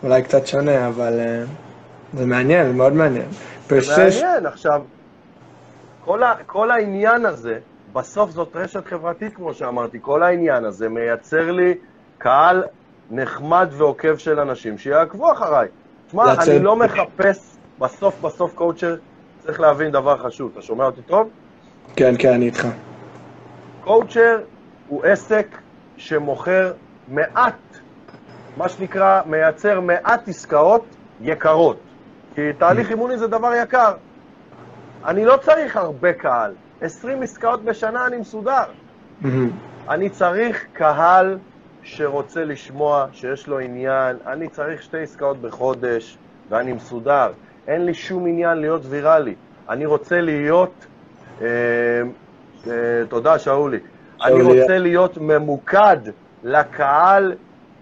Speaker 2: אולי קצת שונה, אבל uh, זה מעניין, זה מאוד מעניין.
Speaker 1: persist... מעניין, עכשיו, כל, ה, כל העניין הזה, בסוף זאת רשת חברתית, כמו שאמרתי, כל העניין הזה מייצר לי קהל נחמד ועוקב של אנשים שיעקבו אחריי. תשמע, אני לא מחפש, בסוף בסוף קואוצ'ר צריך להבין דבר חשוב. אתה שומע אותי טוב?
Speaker 2: כן, כן, אני איתך.
Speaker 1: קואוצ'ר הוא עסק שמוכר מעט, מה שנקרא, מייצר מעט עסקאות יקרות. כי תהליך אימוני זה דבר יקר. אני לא צריך הרבה קהל. 20 עסקאות בשנה אני מסודר. אני צריך קהל שרוצה לשמוע, שיש לו עניין. אני צריך שתי עסקאות בחודש, ואני מסודר. אין לי שום עניין להיות ויראלי. אני רוצה להיות תודה, שאולי. אני רוצה להיות ממוקד לקהל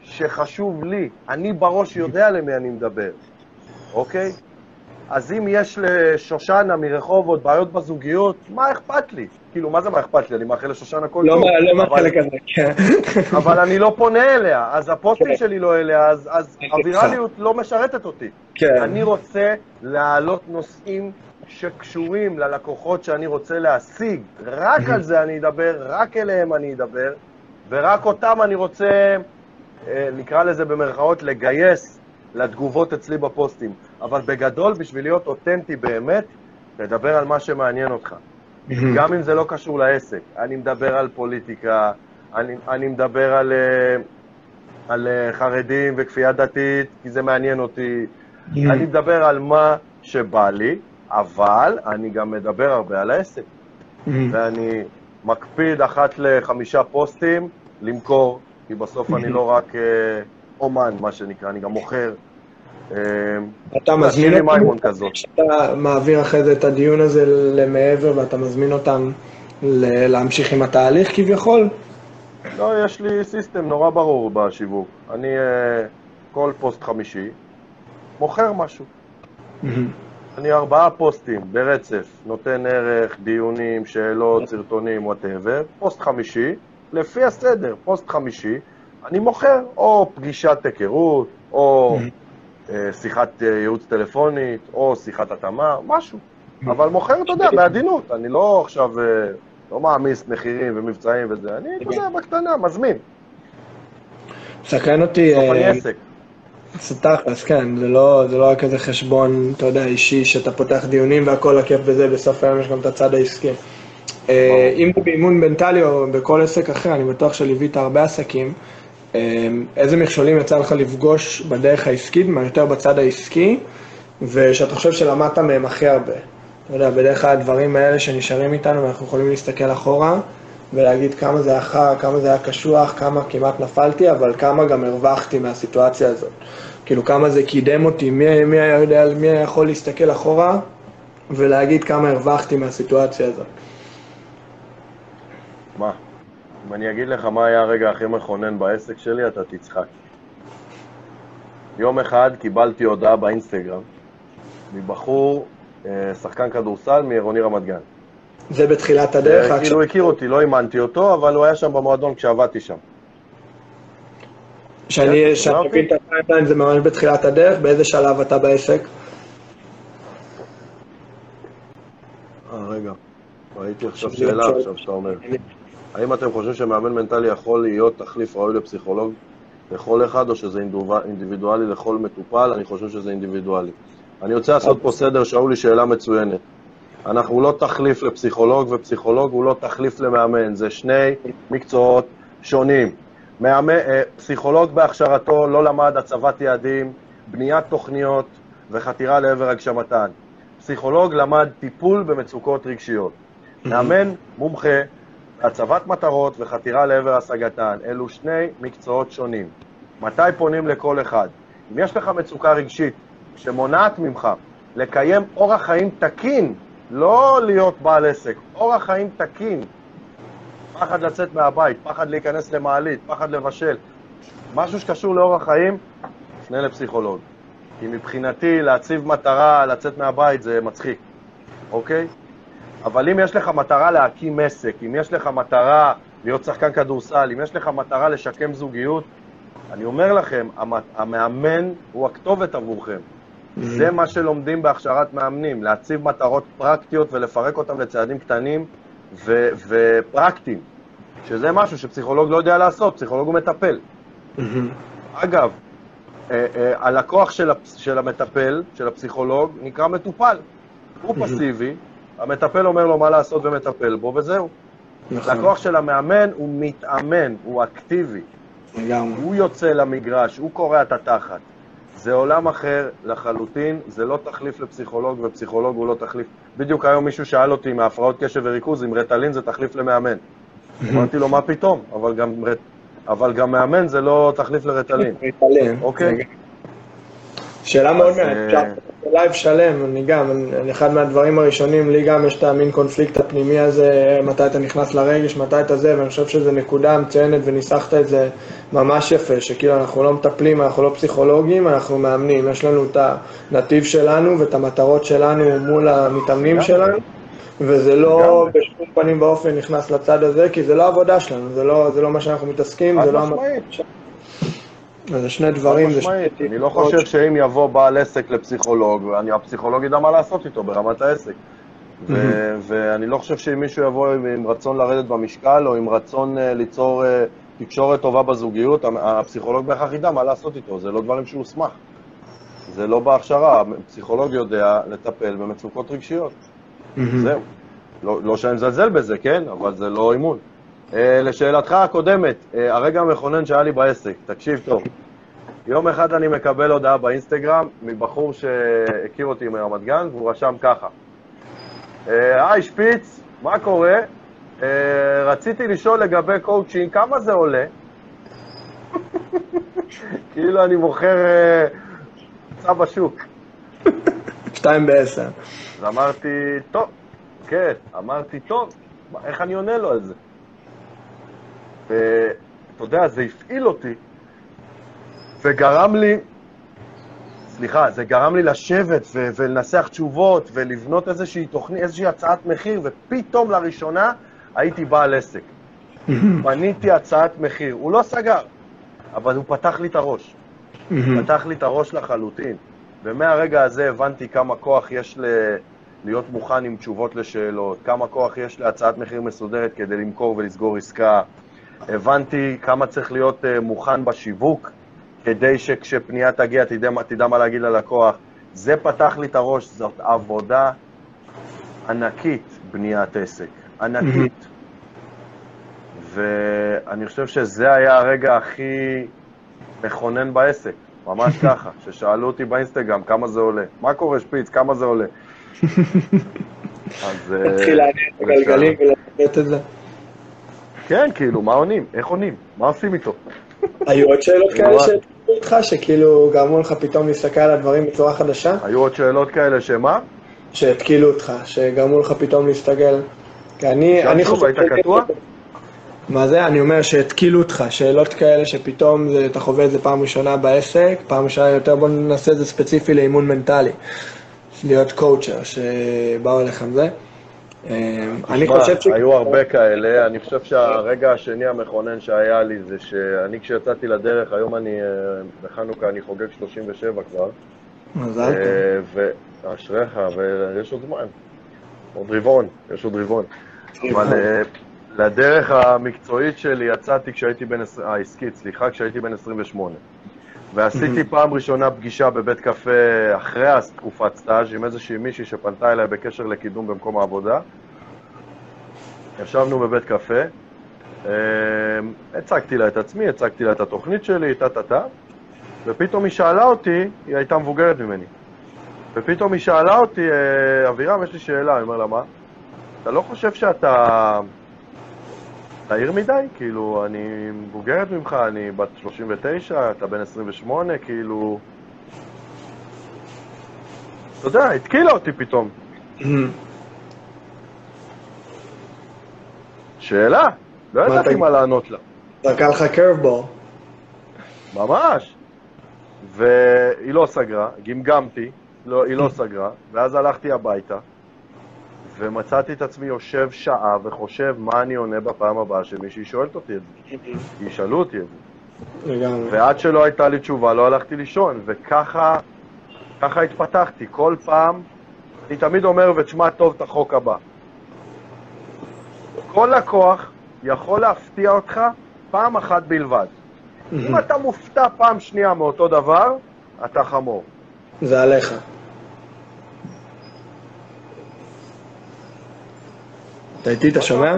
Speaker 1: שחשוב לי. אני בראש יודע למי אני מדבר, אוקיי? אז אם יש לשושנה מרחובות בעיות בזוגיות, מה אכפת לי? כאילו, מה זה מה אכפת לי? אני מאחל לשושנה כל
Speaker 2: לא טוב. לא מהחלק הזה, כן.
Speaker 1: אבל אני לא פונה אליה, אז הפוסטים כן. שלי לא אליה, אז הווירליות לא משרתת אותי. כן. אני רוצה להעלות נושאים שקשורים ללקוחות שאני רוצה להשיג, רק על זה אני אדבר, רק אליהם אני אדבר, ורק אותם אני רוצה, אה, נקרא לזה במרכאות, לגייס לתגובות אצלי בפוסטים. אבל בגדול, בשביל להיות אותנטי באמת, תדבר על מה שמעניין אותך. גם אם זה לא קשור לעסק. אני מדבר על פוליטיקה, אני, אני מדבר על, אה, על אה, חרדים וכפייה דתית, כי זה מעניין אותי. אני מדבר על מה שבא לי, אבל אני גם מדבר הרבה על העסק. Mm-hmm. ואני מקפיד אחת לחמישה פוסטים למכור, כי בסוף אני לא רק אה, אומן, מה שנקרא, אני גם מוכר.
Speaker 2: אה, אתה מזמין אותם, כשאתה מעביר אחרי זה את הדיון הזה למעבר ואתה מזמין אותם להמשיך עם התהליך כביכול?
Speaker 1: לא, יש לי סיסטם נורא ברור בשיווק. אני אה, כל פוסט חמישי מוכר משהו. אני ארבעה פוסטים ברצף, נותן ערך, דיונים, שאלות, סרטונים, whatever. פוסט חמישי, לפי הסדר, פוסט חמישי, אני מוכר או פגישת היכרות, או אה, שיחת אה, ייעוץ טלפונית, או שיחת התאמה, משהו. אבל מוכר, אתה יודע, בעדינות. אני לא עכשיו, אה, לא מעמיס מחירים ומבצעים וזה, אני, אתה יודע, בקטנה, מזמין.
Speaker 2: סקרן אותי...
Speaker 1: בסוף אני עסק.
Speaker 2: זה תכלס, כן, זה לא, זה לא רק איזה חשבון, אתה יודע, אישי, שאתה פותח דיונים והכל הכיף בזה, בסוף היום יש גם את הצד העסקי. אה, אם זה באימון מנטלי או בכל עסק אחר, אני בטוח שליווית הרבה עסקים. אה, איזה מכשולים יצא לך לפגוש בדרך העסקית, מה יותר בצד העסקי, ושאתה חושב שלמדת מהם הכי הרבה? אתה יודע, בדרך כלל הדברים האלה שנשארים איתנו, ואנחנו יכולים להסתכל אחורה, ולהגיד כמה זה היה חר, כמה זה היה קשוח, כמה כמעט נפלתי, אבל כמה גם הרווחתי מהסיטואציה הזאת. כאילו כמה זה קידם אותי, מי, מי היה יודע, מי היה יכול להסתכל אחורה ולהגיד כמה הרווחתי מהסיטואציה הזאת.
Speaker 1: מה? אם אני אגיד לך מה היה הרגע הכי מכונן בעסק שלי, אתה תצחק. יום אחד קיבלתי הודעה באינסטגרם מבחור, אה, שחקן כדורסל מעירוני רמת גן.
Speaker 2: זה בתחילת הדרך?
Speaker 1: כאילו הכיר אותי, לא אימנתי אותו, אבל הוא היה שם במועדון כשעבדתי שם.
Speaker 2: שאני שאני
Speaker 1: אוקיי.
Speaker 2: מבין את הטיימליין זה ממש בתחילת הדרך, באיזה שלב אתה בעסק?
Speaker 1: אה, רגע. ראיתי עכשיו שאלה עכשיו שאתה אומר. האם אתם חושבים שמאמן מנטלי יכול להיות תחליף ראוי לפסיכולוג לכל אחד, או שזה אינדיבידואלי לכל מטופל? אני חושב שזה אינדיבידואלי. אני רוצה לעשות פה סדר, שאולי, שאלה מצוינת. אנחנו לא תחליף לפסיכולוג, ופסיכולוג הוא לא תחליף למאמן. זה שני מקצועות שונים. מאמן, אה, פסיכולוג בהכשרתו לא למד הצבת יעדים, בניית תוכניות וחתירה לעבר הגשמתן. פסיכולוג למד טיפול במצוקות רגשיות. מאמן מומחה, הצבת מטרות וחתירה לעבר השגתן. אלו שני מקצועות שונים. מתי פונים לכל אחד? אם יש לך מצוקה רגשית שמונעת ממך לקיים אורח חיים תקין, לא להיות בעל עסק, אורח חיים תקין, פחד לצאת מהבית, פחד להיכנס למעלית, פחד לבשל, משהו שקשור לאורח חיים, תפנה לפסיכולוג. כי מבחינתי להציב מטרה, לצאת מהבית זה מצחיק, אוקיי? אבל אם יש לך מטרה להקים עסק, אם יש לך מטרה להיות שחקן כדורסל, אם יש לך מטרה לשקם זוגיות, אני אומר לכם, המ- המאמן הוא הכתובת עבורכם. זה מה שלומדים בהכשרת מאמנים, להציב מטרות פרקטיות ולפרק אותן לצעדים קטנים ו- ופרקטיים, שזה משהו שפסיכולוג לא יודע לעשות, פסיכולוג הוא מטפל. אגב, אה, אה, הלקוח של, הפ- של המטפל, של הפסיכולוג, נקרא מטופל. הוא פסיבי, המטפל אומר לו מה לעשות ומטפל בו, וזהו.
Speaker 2: נכון,
Speaker 1: לקוח של המאמן הוא מתאמן, הוא אקטיבי.
Speaker 2: לגמרי.
Speaker 1: הוא יוצא למגרש, הוא קורע את התחת. זה עולם אחר לחלוטין, זה לא תחליף לפסיכולוג, ופסיכולוג הוא לא תחליף. בדיוק היום מישהו שאל אותי מהפרעות קשב וריכוז, אם רטלין זה תחליף למאמן. אמרתי לו, מה פתאום? אבל גם, אבל גם מאמן זה לא תחליף לרטלין.
Speaker 2: להתעלם.
Speaker 1: אוקיי.
Speaker 2: שאלה מאוד מעניינת,
Speaker 1: אה,
Speaker 2: לייב שלם, אני גם, אני- אחד מהדברים הראשונים, לי גם יש את המין קונפליקט הפנימי הזה, מתי אתה נכנס לרגש, מתי אתה זה, ואני חושב שזו נקודה מצוינת וניסחת את זה ממש יפה, שכאילו אנחנו לא מטפלים, אנחנו לא פסיכולוגים, אנחנו מאמנים, יש לנו את הנתיב שלנו ואת המטרות שלנו מול המתאמנים. שלנו, וזה לא. בשום פנים ואופן נכנס לצד הזה, כי זה לא העבודה שלנו, זה לא, זה לא מה שאנחנו מתעסקים,
Speaker 1: חד
Speaker 2: זה לא
Speaker 1: משמעית.
Speaker 2: זה שני דברים, שני
Speaker 1: משמעית. אני לא חושב שאם יבוא בעל עסק לפסיכולוג, הפסיכולוג ידע מה לעשות איתו ברמת העסק. ו- ואני לא חושב שאם מישהו יבוא עם, עם רצון לרדת במשקל, או עם רצון uh, ליצור uh, תקשורת טובה בזוגיות, הפסיכולוג בהכרח ידע מה לעשות איתו, זה לא דברים שהוא הוסמך. זה לא בהכשרה, הפסיכולוג יודע לטפל במצוקות רגשיות. זהו. לא, לא שאני מזלזל בזה, כן? אבל זה לא אימון. Uh, לשאלתך הקודמת, uh, הרגע המכונן שהיה לי בעסק, תקשיב טוב. יום אחד אני מקבל הודעה באינסטגרם מבחור שהכיר אותי מרמת גן, והוא רשם ככה: אה, היי שפיץ, מה קורה? אה, רציתי לשאול לגבי קואוצ'ינג, כמה זה עולה? כאילו אני מוכר אה, צו בשוק.
Speaker 2: שתיים בעשר.
Speaker 1: אז אמרתי, טוב, כן, אמרתי, טוב, איך אני עונה לו על זה? ואתה יודע, זה הפעיל אותי, וגרם לי, סליחה, זה גרם לי לשבת ו- ולנסח תשובות ולבנות איזושהי תוכנית, איזושהי הצעת מחיר, ופתאום לראשונה הייתי בעל עסק. בניתי הצעת מחיר. הוא לא סגר, אבל הוא פתח לי את הראש. פתח לי את הראש לחלוטין. ומהרגע הזה הבנתי כמה כוח יש ל... להיות מוכן עם תשובות לשאלות, כמה כוח יש להצעת מחיר מסודרת כדי למכור ולסגור עסקה. הבנתי כמה צריך להיות uh, מוכן בשיווק, כדי שכשפנייה תגיע תדע, תדע מה להגיד ללקוח. זה פתח לי את הראש, זאת עבודה ענקית, בניית עסק. ענקית. ואני חושב שזה היה הרגע הכי מכונן בעסק, ממש ככה, ששאלו אותי באינסטגרם כמה זה עולה. מה קורה, שפיץ? כמה זה עולה? אז... אה,
Speaker 2: להתחיל להניע את הגלגלים ולתת את זה.
Speaker 1: כן, כאילו, מה עונים? איך עונים? מה עושים איתו?
Speaker 2: היו עוד שאלות כאלה
Speaker 1: ממש.
Speaker 2: שהתקלו אותך, שכאילו גרמו לך פתאום להסתכל על הדברים בצורה חדשה?
Speaker 1: היו עוד שאלות כאלה שמה?
Speaker 2: שהתקילו אותך, שגרמו לך פתאום להסתגל? כי אני, אני חושב...
Speaker 1: היית קטוע?
Speaker 2: מה זה? אני אומר שהתקילו אותך, שאלות כאלה שפתאום זה, אתה חווה את זה פעם ראשונה בעסק, פעם ראשונה יותר בוא נעשה את זה ספציפי לאימון מנטלי. להיות קואוצ'ר שבאו אליך עם זה. אה, אני חושב ש...
Speaker 1: היו הרבה כאלה, אני חושב שהרגע השני המכונן שהיה לי זה שאני כשיצאתי לדרך, היום אני, אה, בחנוכה אני חוגג 37 כבר.
Speaker 2: מזל טוב.
Speaker 1: אה, ואשריך, ויש עוד זמן. עוד רבעון, יש עוד רבעון. אבל לדרך המקצועית שלי יצאתי כשהייתי בן... העסקית, סליחה, כשהייתי בן 28. ועשיתי פעם ראשונה פגישה בבית קפה אחרי תקופת סטאז' עם איזושהי מישהי שפנתה אליי בקשר לקידום במקום העבודה. ישבנו בבית קפה, אה, הצגתי לה את עצמי, הצגתי לה את התוכנית שלי, טה-טה-טה, ופתאום היא שאלה אותי, היא הייתה מבוגרת ממני, ופתאום היא שאלה אותי, "אה, אבירם, יש לי שאלה, אני אומר לה, מה? אתה לא חושב שאתה צעיר מדי? כאילו, אני מבוגרת ממך, אני בת 39, אתה בן 28, כאילו... אתה יודע, התקילה אותי פתאום. שאלה? לא ידעתי מה לענות לה.
Speaker 2: זרקה לך קרבבול.
Speaker 1: ממש. והיא לא סגרה, גמגמתי, לא, היא לא סגרה, ואז הלכתי הביתה, ומצאתי את עצמי יושב שעה וחושב מה אני עונה בפעם הבאה שמישהי שואלת אותי את זה. כי ישאלו אותי את זה.
Speaker 2: לגמרי.
Speaker 1: ועד שלא הייתה לי תשובה, לא הלכתי לישון, וככה ככה התפתחתי. כל פעם, אני תמיד אומר, ותשמע טוב את החוק הבא. כל לקוח יכול להפתיע אותך פעם אחת בלבד. אם אתה מופתע פעם שנייה מאותו דבר, אתה חמור.
Speaker 2: זה עליך. אתה איתי, אתה שומע?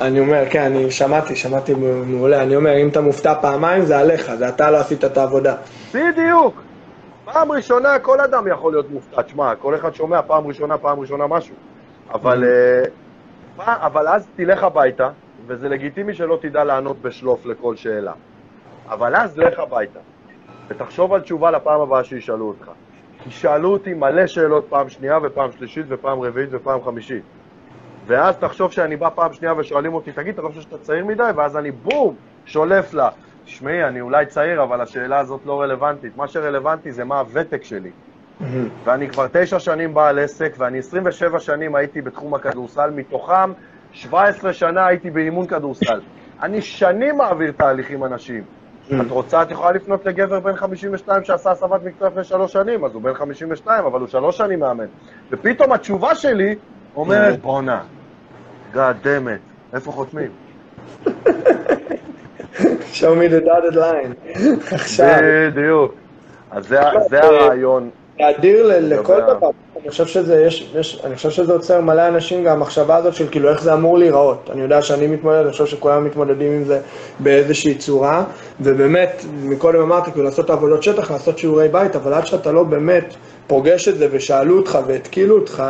Speaker 2: אני אומר, כן, אני שמעתי, שמעתי מעולה. אני אומר, אם אתה מופתע פעמיים, זה עליך, זה אתה לא עשית את העבודה.
Speaker 1: בדיוק. פעם ראשונה כל אדם יכול להיות מופתע. תשמע, כל אחד שומע פעם ראשונה, פעם ראשונה משהו. אבל, אה, פעם- אבל אז תלך הביתה, וזה לגיטימי שלא תדע לענות בשלוף לכל שאלה. אבל אז לך הביתה, ותחשוב על תשובה לפעם הבאה שישאלו אותך. כי שאלו אותי מלא שאלות פעם שנייה ופעם שלישית ופעם רביעית ופעם חמישית. ואז תחשוב שאני בא פעם שנייה ושואלים אותי, תגיד, אתה לא חושב שאתה צעיר מדי? ואז אני בום, שולף לה. תשמעי, אני אולי צעיר, אבל השאלה הזאת לא רלוונטית. מה שרלוונטי זה מה הוותק שלי. ואני כבר תשע שנים בעל עסק, ואני 27 שנים הייתי בתחום הכדורסל, מתוכם 17 שנה הייתי באימון כדורסל. אני שנים מעביר תהליכים אנשיים. את רוצה, את יכולה לפנות לגבר בן 52 שעשה הסבת מקצוע לפני שלוש שנים, אז הוא בן 52, אבל הוא שלוש שנים מאמן. ופתאום התשובה שלי אומרת, בואנה, God damn it, איפה חותמים?
Speaker 2: show me the dotted line. עכשיו,
Speaker 1: בדיוק. אז זה, זה הרעיון.
Speaker 2: זה אדיר לכל דבר. אני חושב שזה, יש, יש, אני חושב שזה עוצר מלא אנשים גם המחשבה הזאת של כאילו איך זה אמור להיראות. אני יודע שאני מתמודד, אני חושב שכולם מתמודדים עם זה באיזושהי צורה, ובאמת, מקודם אמרתי, כאילו לעשות עבודות שטח, לעשות שיעורי בית, אבל עד שאתה לא באמת פוגש את זה ושאלו אותך והתקילו אותך,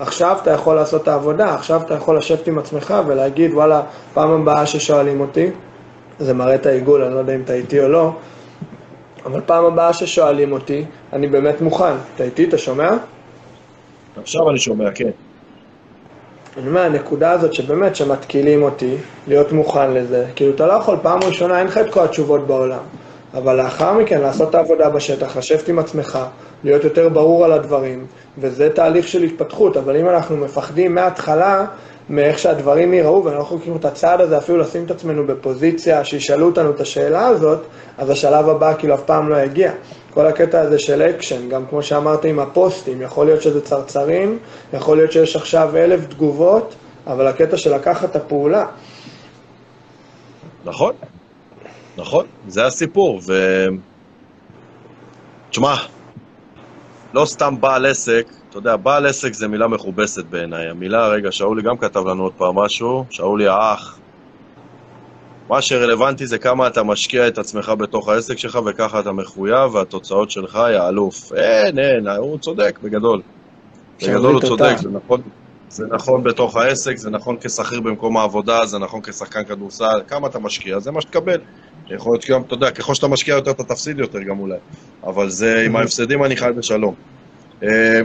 Speaker 2: עכשיו אתה יכול לעשות את העבודה, עכשיו אתה יכול לשבת עם עצמך ולהגיד, וואלה, פעם הבאה ששואלים אותי, זה מראה את העיגול, אני לא יודע אם אתה איתי או לא, אבל פעם הבאה ששואלים אותי, אני באמת מוכן. אתה איתי, אתה שומע?
Speaker 3: עכשיו אני שומע, כן.
Speaker 2: אני אומר, הנקודה הזאת שבאמת, שמתקילים אותי, להיות מוכן לזה, כאילו, אתה לא יכול, פעם ראשונה אין לך את כל התשובות בעולם, אבל לאחר מכן, לעשות את העבודה בשטח, לשבת עם עצמך, להיות יותר ברור על הדברים, וזה תהליך של התפתחות, אבל אם אנחנו מפחדים מההתחלה, מאיך שהדברים ייראו, ואנחנו לא את הצעד הזה, אפילו לשים את עצמנו בפוזיציה, שישאלו אותנו את השאלה הזאת, אז השלב הבא כאילו אף פעם לא יגיע. כל הקטע הזה של אקשן, גם כמו שאמרת עם הפוסטים, יכול להיות שזה צרצרים, יכול להיות שיש עכשיו אלף תגובות, אבל הקטע של לקחת את הפעולה.
Speaker 3: נכון, נכון, זה הסיפור, ו... תשמע, לא סתם בעל עסק, אתה יודע, בעל עסק זה מילה מכובסת בעיניי. המילה, רגע, שאולי גם כתב לנו עוד פעם משהו, שאולי האח. מה שרלוונטי זה כמה אתה משקיע את עצמך בתוך העסק שלך וככה אתה מחויב והתוצאות שלך יעלוף. אין, אין, הוא צודק, בגדול. בגדול הוא. צודק, זה נכון,
Speaker 1: זה נכון בתוך העסק, זה נכון כשכיר במקום העבודה, זה נכון כשחקן כדורסל, כמה אתה משקיע, זה מה שתקבל. יכול להיות שגם, אתה יודע, ככל שאתה משקיע יותר, אתה תפסיד יותר גם אולי. אבל זה, עם ההפסדים אני חי בשלום. אה,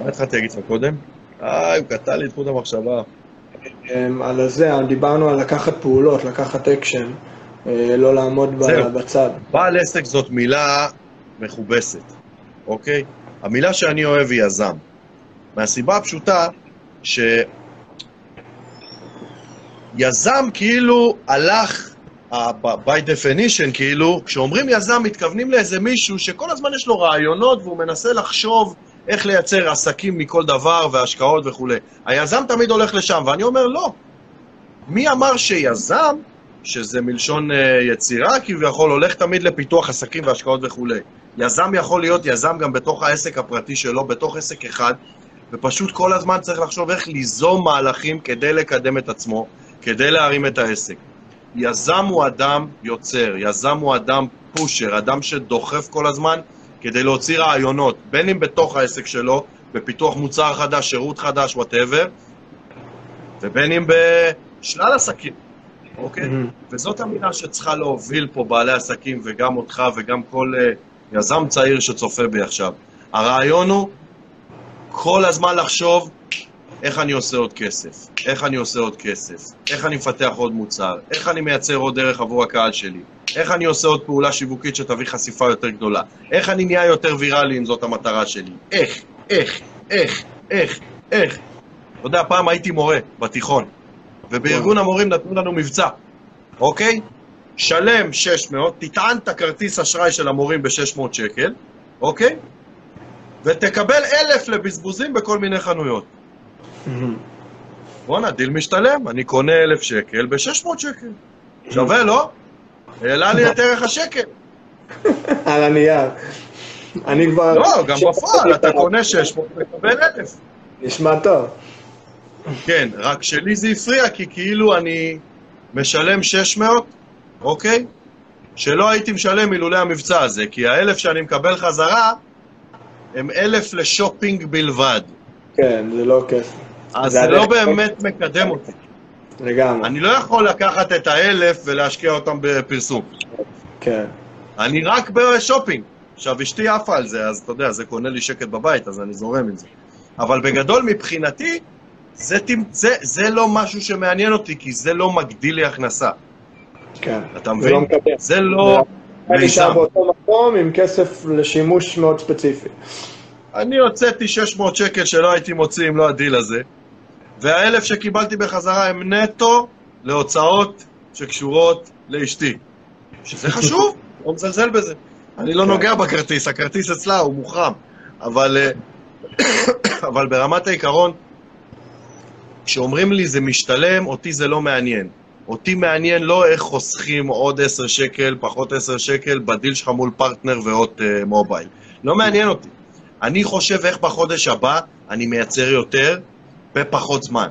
Speaker 1: מה התחלתי להגיד לך קודם? אה, הוא קטע לי את חוט המחשבה.
Speaker 2: אמ, על זה, דיברנו על לקחת פעולות, לקחת אקשן, אה, לא לעמוד. בצד.
Speaker 1: בעל עסק זאת מילה מכובסת, אוקיי? המילה שאני אוהב היא יזם. מהסיבה הפשוטה שיזם כאילו הלך, ב- by definition כאילו, כשאומרים יזם מתכוונים לאיזה מישהו שכל הזמן יש לו רעיונות והוא מנסה לחשוב איך לייצר עסקים מכל דבר והשקעות וכולי. היזם תמיד הולך לשם, ואני אומר לא. מי אמר שיזם שזה מלשון uh, יצירה, כביכול הולך תמיד לפיתוח עסקים והשקעות וכולי. יזם יכול להיות יזם גם בתוך העסק הפרטי שלו, בתוך עסק אחד, ופשוט כל הזמן צריך לחשוב איך ליזום מהלכים כדי לקדם את עצמו, כדי להרים את העסק. יזם הוא אדם יוצר, יזם הוא אדם פושר, אדם שדוחף כל הזמן כדי להוציא רעיונות, בין אם בתוך העסק שלו, בפיתוח מוצר חדש, שירות חדש, וואטאבר, ובין אם בשלל עסקים. אוקיי?
Speaker 2: מהמם.
Speaker 1: וזאת המילה שצריכה להוביל פה בעלי עסקים, וגם אותך, וגם כל uh, יזם צעיר שצופה בי עכשיו. הרעיון הוא כל הזמן לחשוב איך אני עושה עוד כסף, איך אני עושה עוד כסף, איך אני מפתח עוד מוצר, איך אני מייצר עוד דרך עבור הקהל שלי, איך אני עושה עוד פעולה שיווקית שתביא חשיפה יותר גדולה, איך אני נהיה יותר ויראלי אם זאת המטרה שלי, איך, איך, איך, איך, איך. אתה יודע, פעם הייתי מורה בתיכון, ובארגון המורים נתנו לנו מבצע, אוקיי? שלם 600, תטען את הכרטיס אשראי של המורים ב-600 שקל, אוקיי? ותקבל אלף לבזבוזים בכל מיני חנויות. בואנה, דיל משתלם, אני קונה אלף שקל ב-600 שקל. שווה, לא? העלה לי את ערך השקל.
Speaker 2: על הנייר. אני כבר...
Speaker 1: לא, גם בפועל, אתה קונה 600 ומקבל אלף.
Speaker 2: נשמע טוב.
Speaker 1: כן, רק שלי זה הפריע, כי כאילו אני משלם 600, אוקיי? שלא הייתי משלם אילולא המבצע הזה, כי האלף שאני מקבל חזרה, הם אלף לשופינג בלבד.
Speaker 2: כן, זה לא כיף.
Speaker 1: אז
Speaker 2: זה
Speaker 1: זה לא. באמת מקדם אותי.
Speaker 2: לגמרי.
Speaker 1: אני לא יכול לקחת את האלף ולהשקיע אותם בפרסום.
Speaker 2: כן.
Speaker 1: אני רק בשופינג. עכשיו, אשתי עפה על זה, אז אתה יודע, זה קונה לי שקט בבית, אז אני זורם עם זה. אבל בגדול, מבחינתי, זה, זה, זה לא משהו שמעניין אותי, כי זה לא מגדיל לי הכנסה.
Speaker 2: כן.
Speaker 1: אתה
Speaker 2: זה
Speaker 1: מבין?
Speaker 2: לא מקדם.
Speaker 1: זה לא
Speaker 2: אני נשאר
Speaker 1: מיזם.
Speaker 2: באותו מקום עם כסף לשימוש מאוד ספציפי.
Speaker 1: אני הוצאתי 600 שקל שלא הייתי מוציא אם לא הדיל הזה, והאלף שקיבלתי בחזרה הם נטו להוצאות שקשורות לאשתי. שזה חשוב, לא מזלזל בזה. אני לא
Speaker 2: כן.
Speaker 1: נוגע בכרטיס, הכרטיס אצלה הוא מוחרם. אבל, אה, אבל ברמת העיקרון, כשאומרים לי זה משתלם, אותי זה לא מעניין. אותי מעניין לא איך חוסכים עוד 10 שקל, פחות 10 שקל, בדיל שלך מול פרטנר והוט אה, מובייל. לא מעניין אותי. אני חושב איך בחודש הבא אני מייצר יותר בפחות זמן.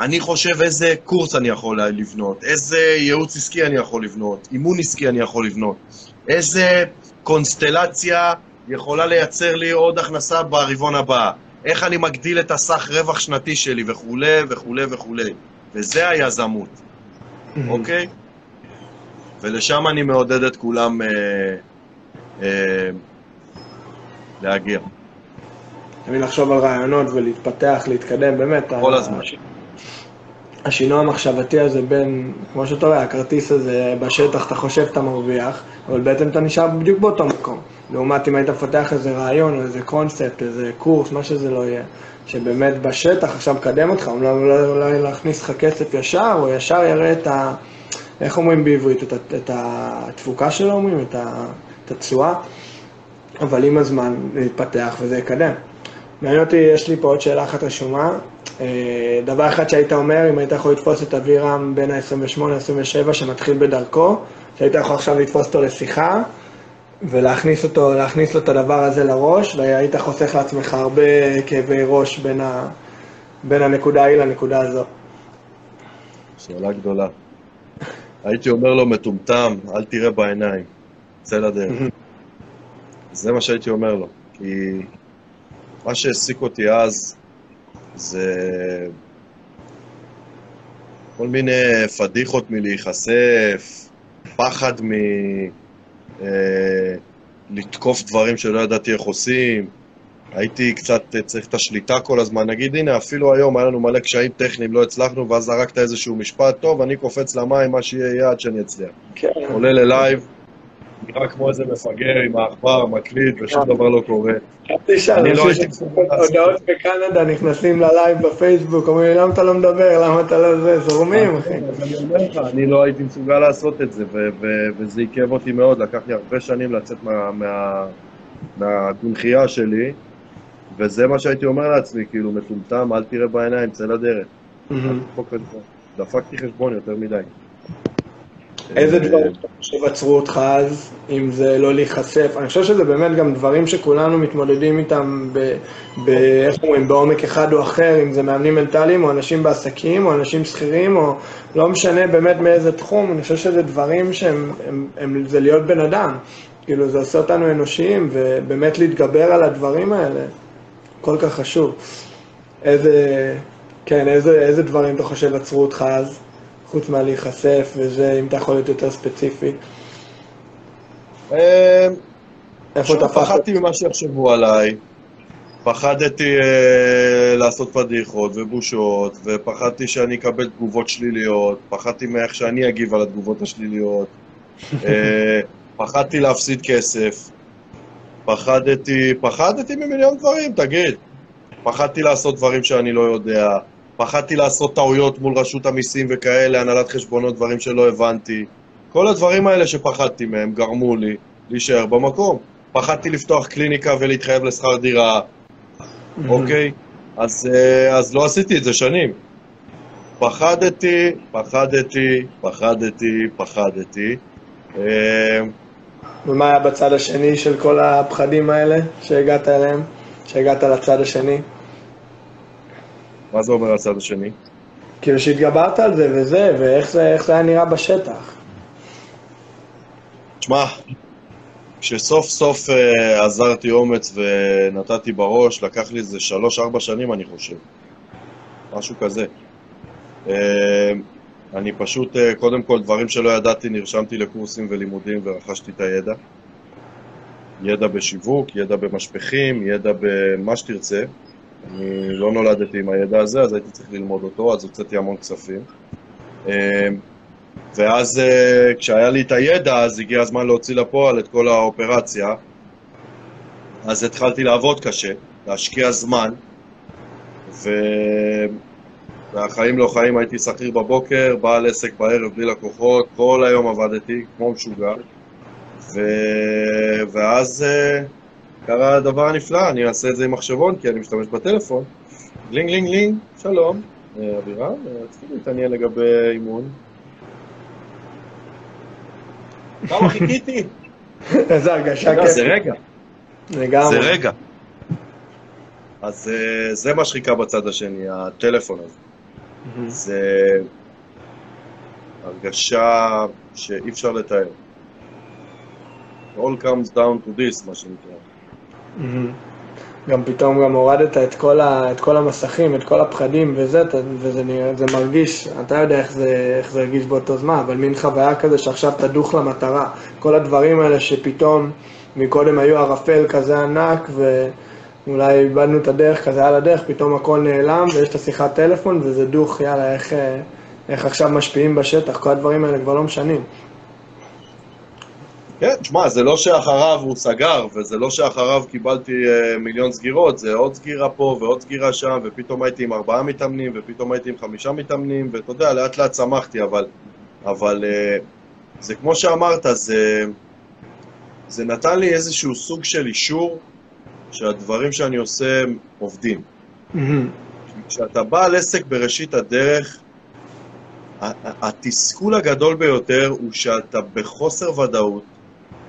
Speaker 1: אני חושב איזה קורס אני יכול לבנות, איזה ייעוץ עסקי אני יכול לבנות, אימון עסקי אני יכול לבנות, איזה קונסטלציה יכולה לייצר לי עוד הכנסה ברבעון הבא, איך אני מגדיל את הסך רווח שנתי שלי וכולי וכולי וכולי. וזה היזמות, אוקיי? ולשם אני מעודד את כולם אה, אה, להגיע.
Speaker 2: תמיד לחשוב על רעיונות ולהתפתח, להתקדם, באמת.
Speaker 1: כל
Speaker 2: ה-
Speaker 1: הזמן.
Speaker 2: השינוי המחשבתי הזה בין, כמו שאתה רואה, הכרטיס הזה בשטח, אתה חושב שאתה מרוויח, אבל בעצם אתה נשאר בדיוק באותו מקום. לעומת אם היית מפתח איזה רעיון או איזה קונספט, איזה קורס, מה שזה לא יהיה, שבאמת בשטח עכשיו מקדם אותך, אולי, אולי, אולי להכניס לך כסף ישר, או ישר יראה את ה... איך אומרים בעברית? את, את התפוקה שלו אומרים? את התשואה? אבל עם הזמן להתפתח וזה יקדם. מעניין אותי, יש לי פה עוד שאלה אחת רשומה. אה, דבר אחד שהיית אומר, אם היית יכול לתפוס את אבירם בין ה-28-27 שמתחיל בדרכו, שהיית יכול עכשיו לתפוס אותו לשיחה ולהכניס אותו, להכניס לו את הדבר הזה לראש, והיית חוסך לעצמך הרבה כאבי ראש בין, ה, בין הנקודה ההיא לנקודה הזו.
Speaker 1: שאלה גדולה. הייתי אומר לו, מטומטם, אל תראה בעיניים, צא לדרך. זה מה שהייתי אומר לו, כי מה שהעסיק אותי אז זה כל מיני פדיחות מלהיחשף, פחד מ... אה, לתקוף דברים שלא ידעתי איך עושים. הייתי קצת צריך את השליטה כל הזמן. נגיד, הנה, אפילו היום היה לנו מלא קשיים טכניים, לא הצלחנו, ואז זרקת איזשהו משפט, טוב, אני קופץ למים, מה שיהיה יהיה עד שאני אצליח.
Speaker 2: כן.
Speaker 1: עולה ללייב, נראה כמו איזה מפגר עם העכבר, מקליט, ושום דבר לא קורה. אני לא הייתי מסוגל לעשות
Speaker 2: הודעות בקנדה נכנסים ללייב בפייסבוק, אומרים לי, למה אתה לא מדבר, למה אתה לא זה, זורמים, אחי.
Speaker 1: אני אומר לך, אני לא הייתי מסוגל לעשות את זה, וזה עיכב אותי מאוד, לקח לי הרבה שנים לצאת מה- מה- מהקונכייה שלי, וזה מה שהייתי אומר לעצמי, כאילו, מטומטם, אל תראה בעיניים, צא לדרך. דפקתי חשבון יותר מדי.
Speaker 2: איזה דברים עצרו אותך אז, אם זה לא להיחשף? אני חושב שזה באמת גם דברים שכולנו מתמודדים איתם, איך אומרים, בעומק אחד או אחר, אם זה מאמנים מנטליים, או אנשים בעסקים, או אנשים שכירים, או לא משנה באמת מאיזה תחום, אני חושב שזה דברים שהם, הם, הם, זה להיות בן אדם. כאילו, זה עושה אותנו אנושיים, ובאמת להתגבר על הדברים האלה, כל כך חשוב. איזה, כן, איזה, איזה דברים אתה חושב עצרו אותך אז? חוץ מהלהיחשף וזה, אם אתה יכול להיות יותר ספציפי.
Speaker 1: אה,
Speaker 2: איפה אתה
Speaker 1: עכשיו פחדתי ממה שיחשבו עליי, פחדתי אה, לעשות פדיחות ובושות, ופחדתי שאני אקבל תגובות שליליות, פחדתי מאיך שאני אגיב על התגובות השליליות, אה, פחדתי להפסיד כסף, פחדתי, פחדתי ממיליון דברים, תגיד. פחדתי לעשות דברים שאני לא יודע, פחדתי לעשות טעויות מול רשות המיסים וכאלה, הנהלת חשבונות, דברים שלא הבנתי. כל הדברים האלה שפחדתי מהם גרמו לי להישאר במקום. פחדתי לפתוח קליניקה ולהתחייב לשכר דירה, אוקיי? אז, אה, אז לא עשיתי את זה שנים. פחדתי, פחדתי, פחדתי, פחדתי. אה,
Speaker 2: ומה היה בצד השני של כל הפחדים האלה שהגעת אליהם? שהגעת לצד השני?
Speaker 1: מה זה אומר הצד השני?
Speaker 2: כאילו שהתגברת על זה וזה, ואיך זה, זה היה נראה בשטח.
Speaker 1: תשמע, כשסוף סוף uh, עזרתי אומץ ונתתי בראש, לקח לי איזה שלוש-ארבע שנים, אני חושב. משהו כזה. Uh, אני פשוט, uh, קודם כל, דברים שלא ידעתי, נרשמתי לקורסים ולימודים ורכשתי את הידע. ידע בשיווק, ידע במשפכים, ידע במה שתרצה. אני לא נולדתי עם הידע הזה, אז הייתי צריך ללמוד אותו, אז הוצאתי המון כספים. Uh, ואז uh, כשהיה לי את הידע, אז הגיע הזמן להוציא לפועל את כל האופרציה. אז התחלתי לעבוד קשה, להשקיע זמן, ו... והחיים לא חיים, הייתי שכיר בבוקר, בעל עסק בערב בלי לקוחות, כל היום עבדתי כמו משוגע. ו... ואז uh, קרה הדבר הנפלא, אני אעשה את זה עם מחשבון, כי אני משתמש בטלפון. לינג לינג לינג, שלום, אה, אבירם, אה, רציתי להתעניין לגבי אימון. כמה חיכיתי?
Speaker 2: איזה הרגשה
Speaker 1: לא, זה
Speaker 2: כיף.
Speaker 1: רגע, זה. רגע. אז אה, זה מה שחיכה בצד השני, הטלפון הזה. זה הרגשה שאי אפשר לתאר. All comes down to this, מה שנקרא.
Speaker 2: גם פתאום גם הורדת את כל, ה, את כל המסכים, את כל הפחדים וזה, וזה נראה, זה מרגיש, אתה יודע איך זה, איך זה הרגיש באותו זמן, אבל מין חוויה כזה שעכשיו תדוך למטרה. כל הדברים האלה שפתאום מקודם היו ערפל כזה ענק, ואולי איבדנו את הדרך כזה על הדרך, פתאום הכל נעלם, ויש את השיחת טלפון, וזה דוך, יאללה, איך, אה, איך עכשיו משפיעים בשטח, כל הדברים האלה כבר לא משנים.
Speaker 1: כן, תשמע, זה לא שאחריו הוא סגר, וזה לא שאחריו קיבלתי אה, מיליון סגירות, זה עוד סגירה פה ועוד סגירה שם, ופתאום הייתי עם ארבעה מתאמנים, ופתאום הייתי עם חמישה מתאמנים, ואתה יודע, לאט לאט צמחתי, אבל, אבל אה, זה כמו שאמרת, זה, זה נתן לי איזשהו סוג של אישור שהדברים שאני עושה עובדים.
Speaker 2: מהמם.
Speaker 1: כשאתה בעל עסק בראשית הדרך, התסכול הגדול ביותר הוא שאתה בחוסר ודאות,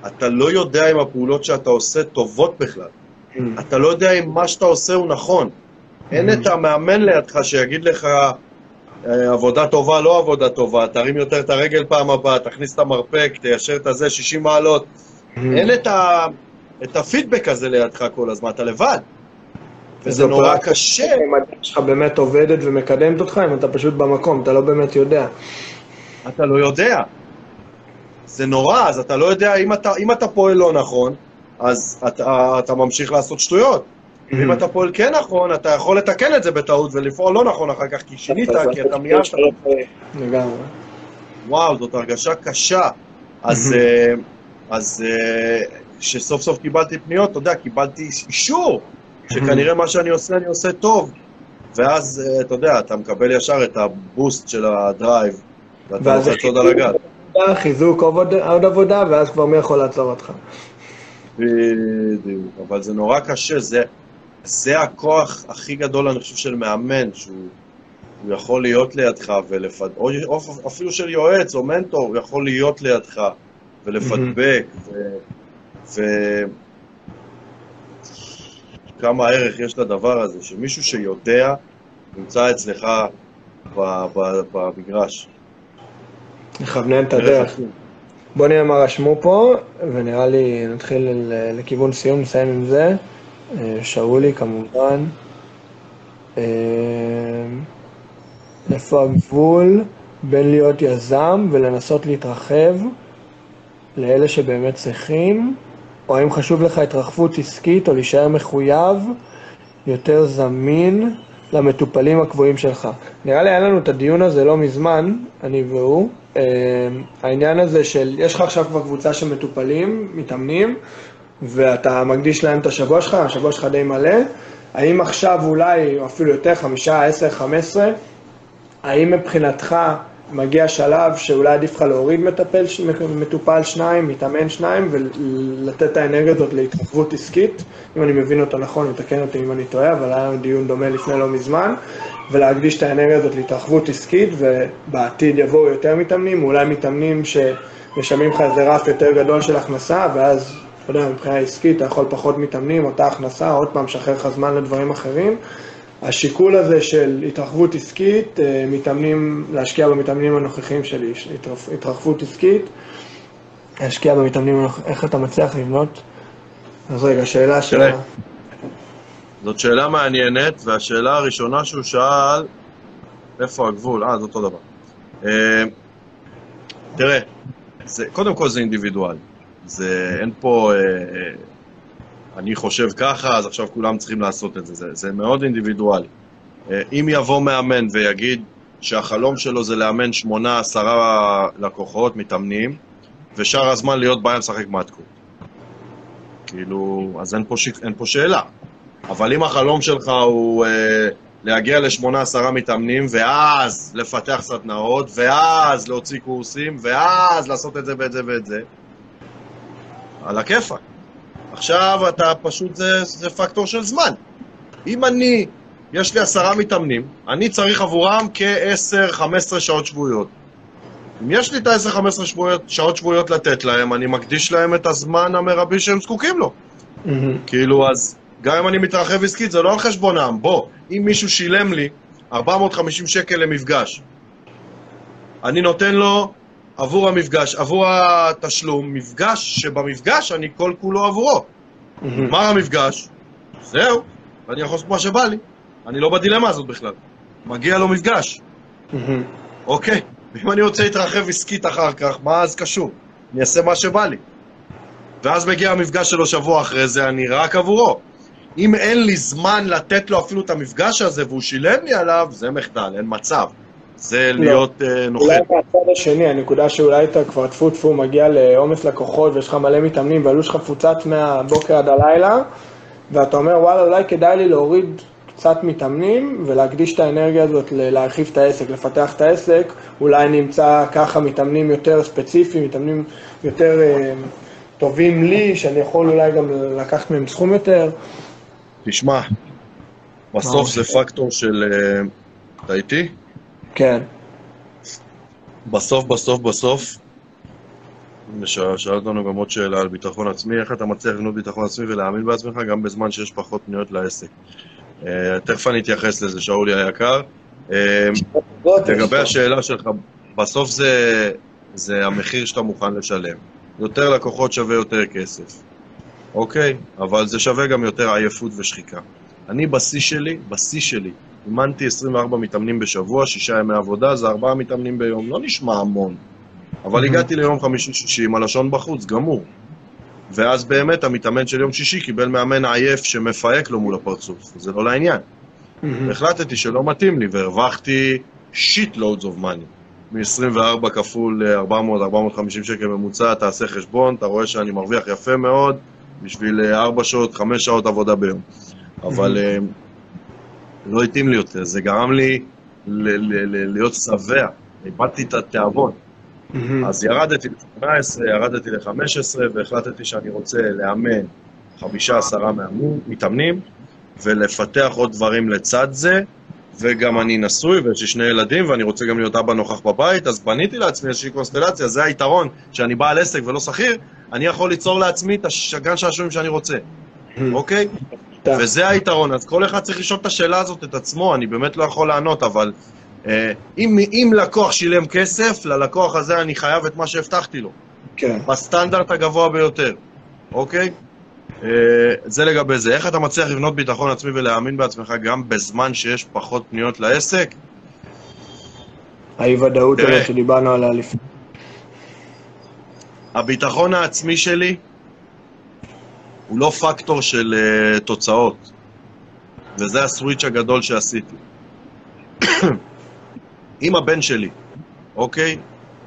Speaker 1: אתה לא יודע אם הפעולות שאתה עושה טובות בכלל.
Speaker 2: מהמם.
Speaker 1: אתה לא יודע אם מה שאתה עושה הוא נכון. אין את המאמן לידך שיגיד לך אה, עבודה טובה, לא עבודה טובה, תרים יותר את הרגל פעם הבאה, תכניס את המרפק, תיישר את הזה 60 מעלות. אין את, ה... את הפידבק הזה לידך כל הזמן, אתה לבד. וזה נורא קשה.
Speaker 2: אם הדרך שלך באמת עובדת ומקדמת אותך, אם אתה פשוט במקום, אתה לא באמת יודע.
Speaker 1: אתה לא יודע. זה נורא, אז אתה לא יודע, אם אתה, אם אתה פועל לא נכון, אז אתה, אתה ממשיך לעשות שטויות. אם אתה פועל כן נכון, אתה יכול לתקן את זה בטעות ולפעול לא נכון אחר כך, כי שינית, כי אתה מיד...
Speaker 2: לגמרי.
Speaker 1: וואו, זאת הרגשה קשה. אז, אה, אז אה, כשסוף סוף קיבלתי פניות, אתה יודע, קיבלתי אישור שכנראה מה שאני עושה, אני עושה טוב. ואז, אה, אתה יודע, אתה מקבל ישר את הבוסט של הדרייב, ואתה
Speaker 2: ואז
Speaker 1: לוחץ עוד על הגל.
Speaker 2: חיזוק עוד עבודה, ואז כבר מי יכול לעצור אותך.
Speaker 1: בדיוק, אבל זה נורא קשה, זה, זה הכוח הכי גדול, אני חושב, של מאמן, שהוא הוא יכול להיות לידך ולפד... או, או אפילו של יועץ או מנטור, הוא יכול להיות לידך ולפדבק, ו... ו... כמה ערך יש לדבר הזה, שמישהו שיודע נמצא אצלך במגרש.
Speaker 2: לכוונן את הדרך. בוא נראה מה רשמו פה, ונראה לי נתחיל לכיוון סיום, נסיים עם זה. אה, שאולי כמובן. אה, איפה הגבול בין להיות יזם ולנסות להתרחב לאלה שבאמת צריכים, או האם חשוב לך התרחבות עסקית או להישאר מחויב, יותר זמין למטופלים הקבועים שלך. נראה לי היה לנו את הדיון הזה לא מזמן, אני והוא. אה, העניין הזה של, יש לך עכשיו כבר קבוצה של מטופלים, מתאמנים, ואתה מקדיש להם את השבוע שלך, השבוע שלך די מלא. האם עכשיו אולי, או אפילו יותר, חמישה, עשר, חמש עשרה, האם מבחינתך מגיע שלב שאולי עדיף לך להוריד מטפל, מטופל שניים, מתאמן שניים, ולתת את האנרגיה הזאת להתרחבות עסקית, אם אני מבין אותו נכון, מתקן אותי אם אני טועה, אבל היה דיון דומה לפני לא מזמן, ולהקדיש את האנרגיה הזאת להתרחבות עסקית, ובעתיד יבואו יותר מתאמנים, אולי מתאמנים שמשלמים לך איזה רף יותר גדול של הכנסה, ואז, אתה יודע, מבחינה עסקית אתה יכול פחות מתאמנים, אותה הכנסה, עוד פעם, שחרר לך זמן לדברים אחרים. השיקול הזה של התרחבות עסקית, אה, מתאמנים, להשקיע במתאמנים הנוכחיים שלי, התרחבות עסקית, להשקיע במתאמנים הנוכחיים, איך אתה מצליח לבנות? אז רגע, שאלה של...
Speaker 1: זאת שאלה מעניינת, והשאלה הראשונה שהוא שאל, איפה הגבול? אה, זה אותו דבר. אה, תראה, זה, קודם כל זה אינדיבידואלי. זה, אין פה, אה, אה, אני חושב ככה, אז עכשיו כולם צריכים לעשות את זה. זה, זה מאוד אינדיבידואלי. אה, אם יבוא מאמן ויגיד שהחלום שלו זה לאמן שמונה, עשרה לקוחות, מתאמנים, ושאר הזמן להיות בעיה לשחק מתקות. כאילו, אז אין פה, ש... אין פה שאלה. אבל אם החלום שלך הוא אה, להגיע לשמונה עשרה מתאמנים, ואז לפתח סדנאות, ואז להוציא קורסים, ואז לעשות את זה ואת זה ואת זה, על הכיפאק. עכשיו אתה פשוט, זה, זה פקטור של זמן. אם אני, יש לי עשרה מתאמנים, אני צריך עבורם כ-10-15 שעות שבועיות. אם יש לי את ה-10-15 שבועיות- שעות שבועיות לתת להם, אני מקדיש להם את הזמן המרבי שהם זקוקים לו.
Speaker 2: מהמם.
Speaker 1: כאילו, אז גם אם אני מתרחב עסקית, זה לא על חשבונם. בוא, אם מישהו שילם לי 450 שקל למפגש, אני נותן לו עבור המפגש, עבור התשלום, מפגש שבמפגש אני כל כולו עבורו. נגמר המפגש, זהו, ואני יכול לעשות מה שבא לי. אני לא בדילמה הזאת בכלל. מגיע לו מפגש. אוקיי. ואם אני רוצה להתרחב עסקית אחר כך, מה אז קשור? אני אעשה מה שבא לי. ואז מגיע המפגש שלו שבוע אחרי זה, אני רק עבורו. אם אין לי זמן לתת לו אפילו את המפגש הזה והוא שילם לי עליו, זה מחדל, אין מצב. זה להיות uh, נוכל.
Speaker 2: אולי מהצד השני, הנקודה שאולי אתה כבר טפו טפו מגיע לעומס לקוחות ויש לך מלא מתאמנים והלו"ז שלך מפוצץ מהבוקר עד הלילה ואתה אומר וואלה אולי כדאי לי להוריד קצת מתאמנים ולהקדיש את האנרגיה הזאת להרחיב את העסק, לפתח את העסק, אולי נמצא ככה מתאמנים יותר ספציפיים, מתאמנים יותר אה, טובים לי, שאני יכול אולי גם לקחת מהם סכום יותר.
Speaker 1: תשמע, בסוף זה פקטור של... אה, אתה איתי?
Speaker 2: כן.
Speaker 1: בסוף, בסוף, בסוף, שאל- אותנו גם עוד שאלה על ביטחון עצמי, איך אתה מצליח לבנות ביטחון עצמי ולהאמין בעצמך גם בזמן שיש פחות פניות לעסק. אה, תכף אני אתייחס לזה, שאולי היקר. אה, לגבי השאלה שלך, בסוף זה, זה המחיר שאתה מוכן לשלם. יותר לקוחות שווה יותר כסף, אוקיי? אבל זה שווה גם יותר עייפות ושחיקה. אני בשיא שלי, בשיא שלי, אימנתי 24 מתאמנים בשבוע, שישה ימי עבודה, זה ארבעה מתאמנים ביום. לא נשמע המון, אבל הגעתי ליום חמישי-שישי עם הלשון בחוץ, גמור. ואז באמת המתאמן של יום שישי קיבל מאמן עייף שמפהק לו מול הפרצוף, זה לא לעניין. והחלטתי שלא מתאים לי, והרווחתי shit loads of money. מ-24 כפול 400-450 שקל ממוצע, תעשה חשבון, אתה רואה שאני מרוויח יפה מאוד בשביל 4 שעות, 5 שעות עבודה ביום. אבל אה, לא התאים לי יותר, זה גרם לי ל- ל- ל- להיות שבע, איבדתי את התיאבון. אז ירדתי ל-18, ירדתי ל-15, והחלטתי שאני רוצה לאמן חמישה, עשרה מתאמנים, ולפתח עוד דברים לצד זה, וגם אני נשוי ויש לי שני ילדים, ואני רוצה גם להיות אבא נוכח בבית, אז בניתי לעצמי איזושהי קונסטלציה, זה היתרון, שאני בעל עסק ולא שכיר, אני יכול ליצור לעצמי את הגן שעשועים שאני רוצה, אוקיי?
Speaker 2: טוב.
Speaker 1: וזה היתרון, אז כל אחד צריך לשאול את השאלה הזאת את עצמו, אני באמת לא יכול לענות, אבל אה, אם, אם לקוח שילם כסף, ללקוח הזה אני חייב את מה שהבטחתי לו,
Speaker 2: כן.
Speaker 1: בסטנדרט הגבוה ביותר, אוקיי? אה, זה לגבי זה. איך אתה מצליח לבנות ביטחון עצמי ולהאמין בעצמך גם בזמן שיש פחות פניות לעסק?
Speaker 2: האי-ודאות. הזאת שדיברנו עליה לפני.
Speaker 1: הביטחון העצמי שלי הוא לא פקטור של uh, תוצאות, וזה הסוויץ' הגדול שעשיתי. אם הבן שלי, אוקיי,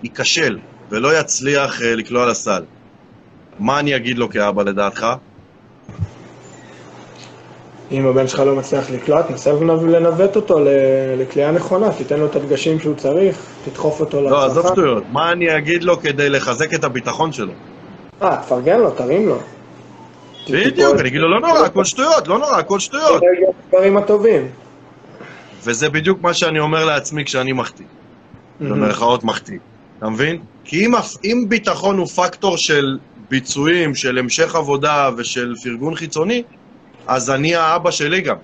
Speaker 1: ייכשל ולא יצליח uh, לקלוע לסל, מה אני אגיד לו כאבא לדעתך?
Speaker 2: אם הבן שלך לא מצליח לקלוט, נסה לנווט אותו לקליעה נכונה, תיתן לו את הדגשים שהוא צריך, תדחוף אותו
Speaker 1: לא, עזוב
Speaker 2: להצלחה.
Speaker 1: שטויות. מה אני אגיד לו כדי לחזק את הביטחון שלו?
Speaker 2: אה, תפרגן לו, תרים לו.
Speaker 1: בדיוק, אני אגיד לו, לא נורא, הכל שטויות, לא נורא, הכל שטויות.
Speaker 2: הדברים הטובים.
Speaker 1: וזה בדיוק מה שאני אומר לעצמי כשאני מחטיא. במרכאות מחטיא. אתה מבין? כי אם, אם ביטחון הוא פקטור של ביצועים, של המשך עבודה ושל פרגון חיצוני, אז אני האבא שלי גם.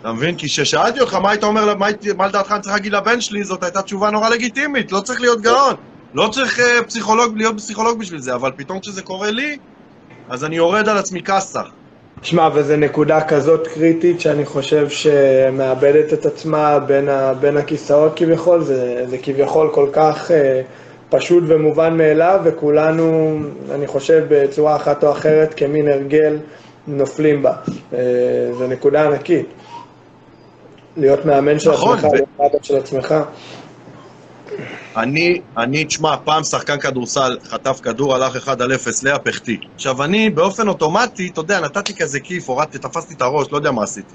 Speaker 1: אתה מבין? כי כששאלתי אותך מה היית אומר, מה, מה לדעתך אני צריך להגיד לבן שלי, זאת הייתה תשובה נורא לגיטימית, לא צריך להיות גאון. לא צריך uh, פסיכולוג, להיות פסיכולוג בשביל זה, אבל פתאום כשזה קורה לי, אז אני יורד על עצמי כסח.
Speaker 2: שמע, וזו נקודה כזאת קריטית שאני חושב שמאבדת את עצמה בין, ה, בין הכיסאות כביכול, זה, זה כביכול כל כך אה, פשוט ומובן מאליו, וכולנו, אני חושב, בצורה אחת או אחרת, כמין הרגל, נופלים בה. אה, זו נקודה ענקית. להיות מאמן של
Speaker 1: נכון,
Speaker 2: עצמך,
Speaker 1: ו-
Speaker 2: להיות מאמן של עצמך.
Speaker 1: אני, אני, תשמע, פעם שחקן כדורסל חטף כדור, הלך 1 על 0 להפכתי. עכשיו, אני באופן אוטומטי, אתה יודע, נתתי כזה כיף, הורדתי, תפסתי את הראש, לא יודע מה עשיתי.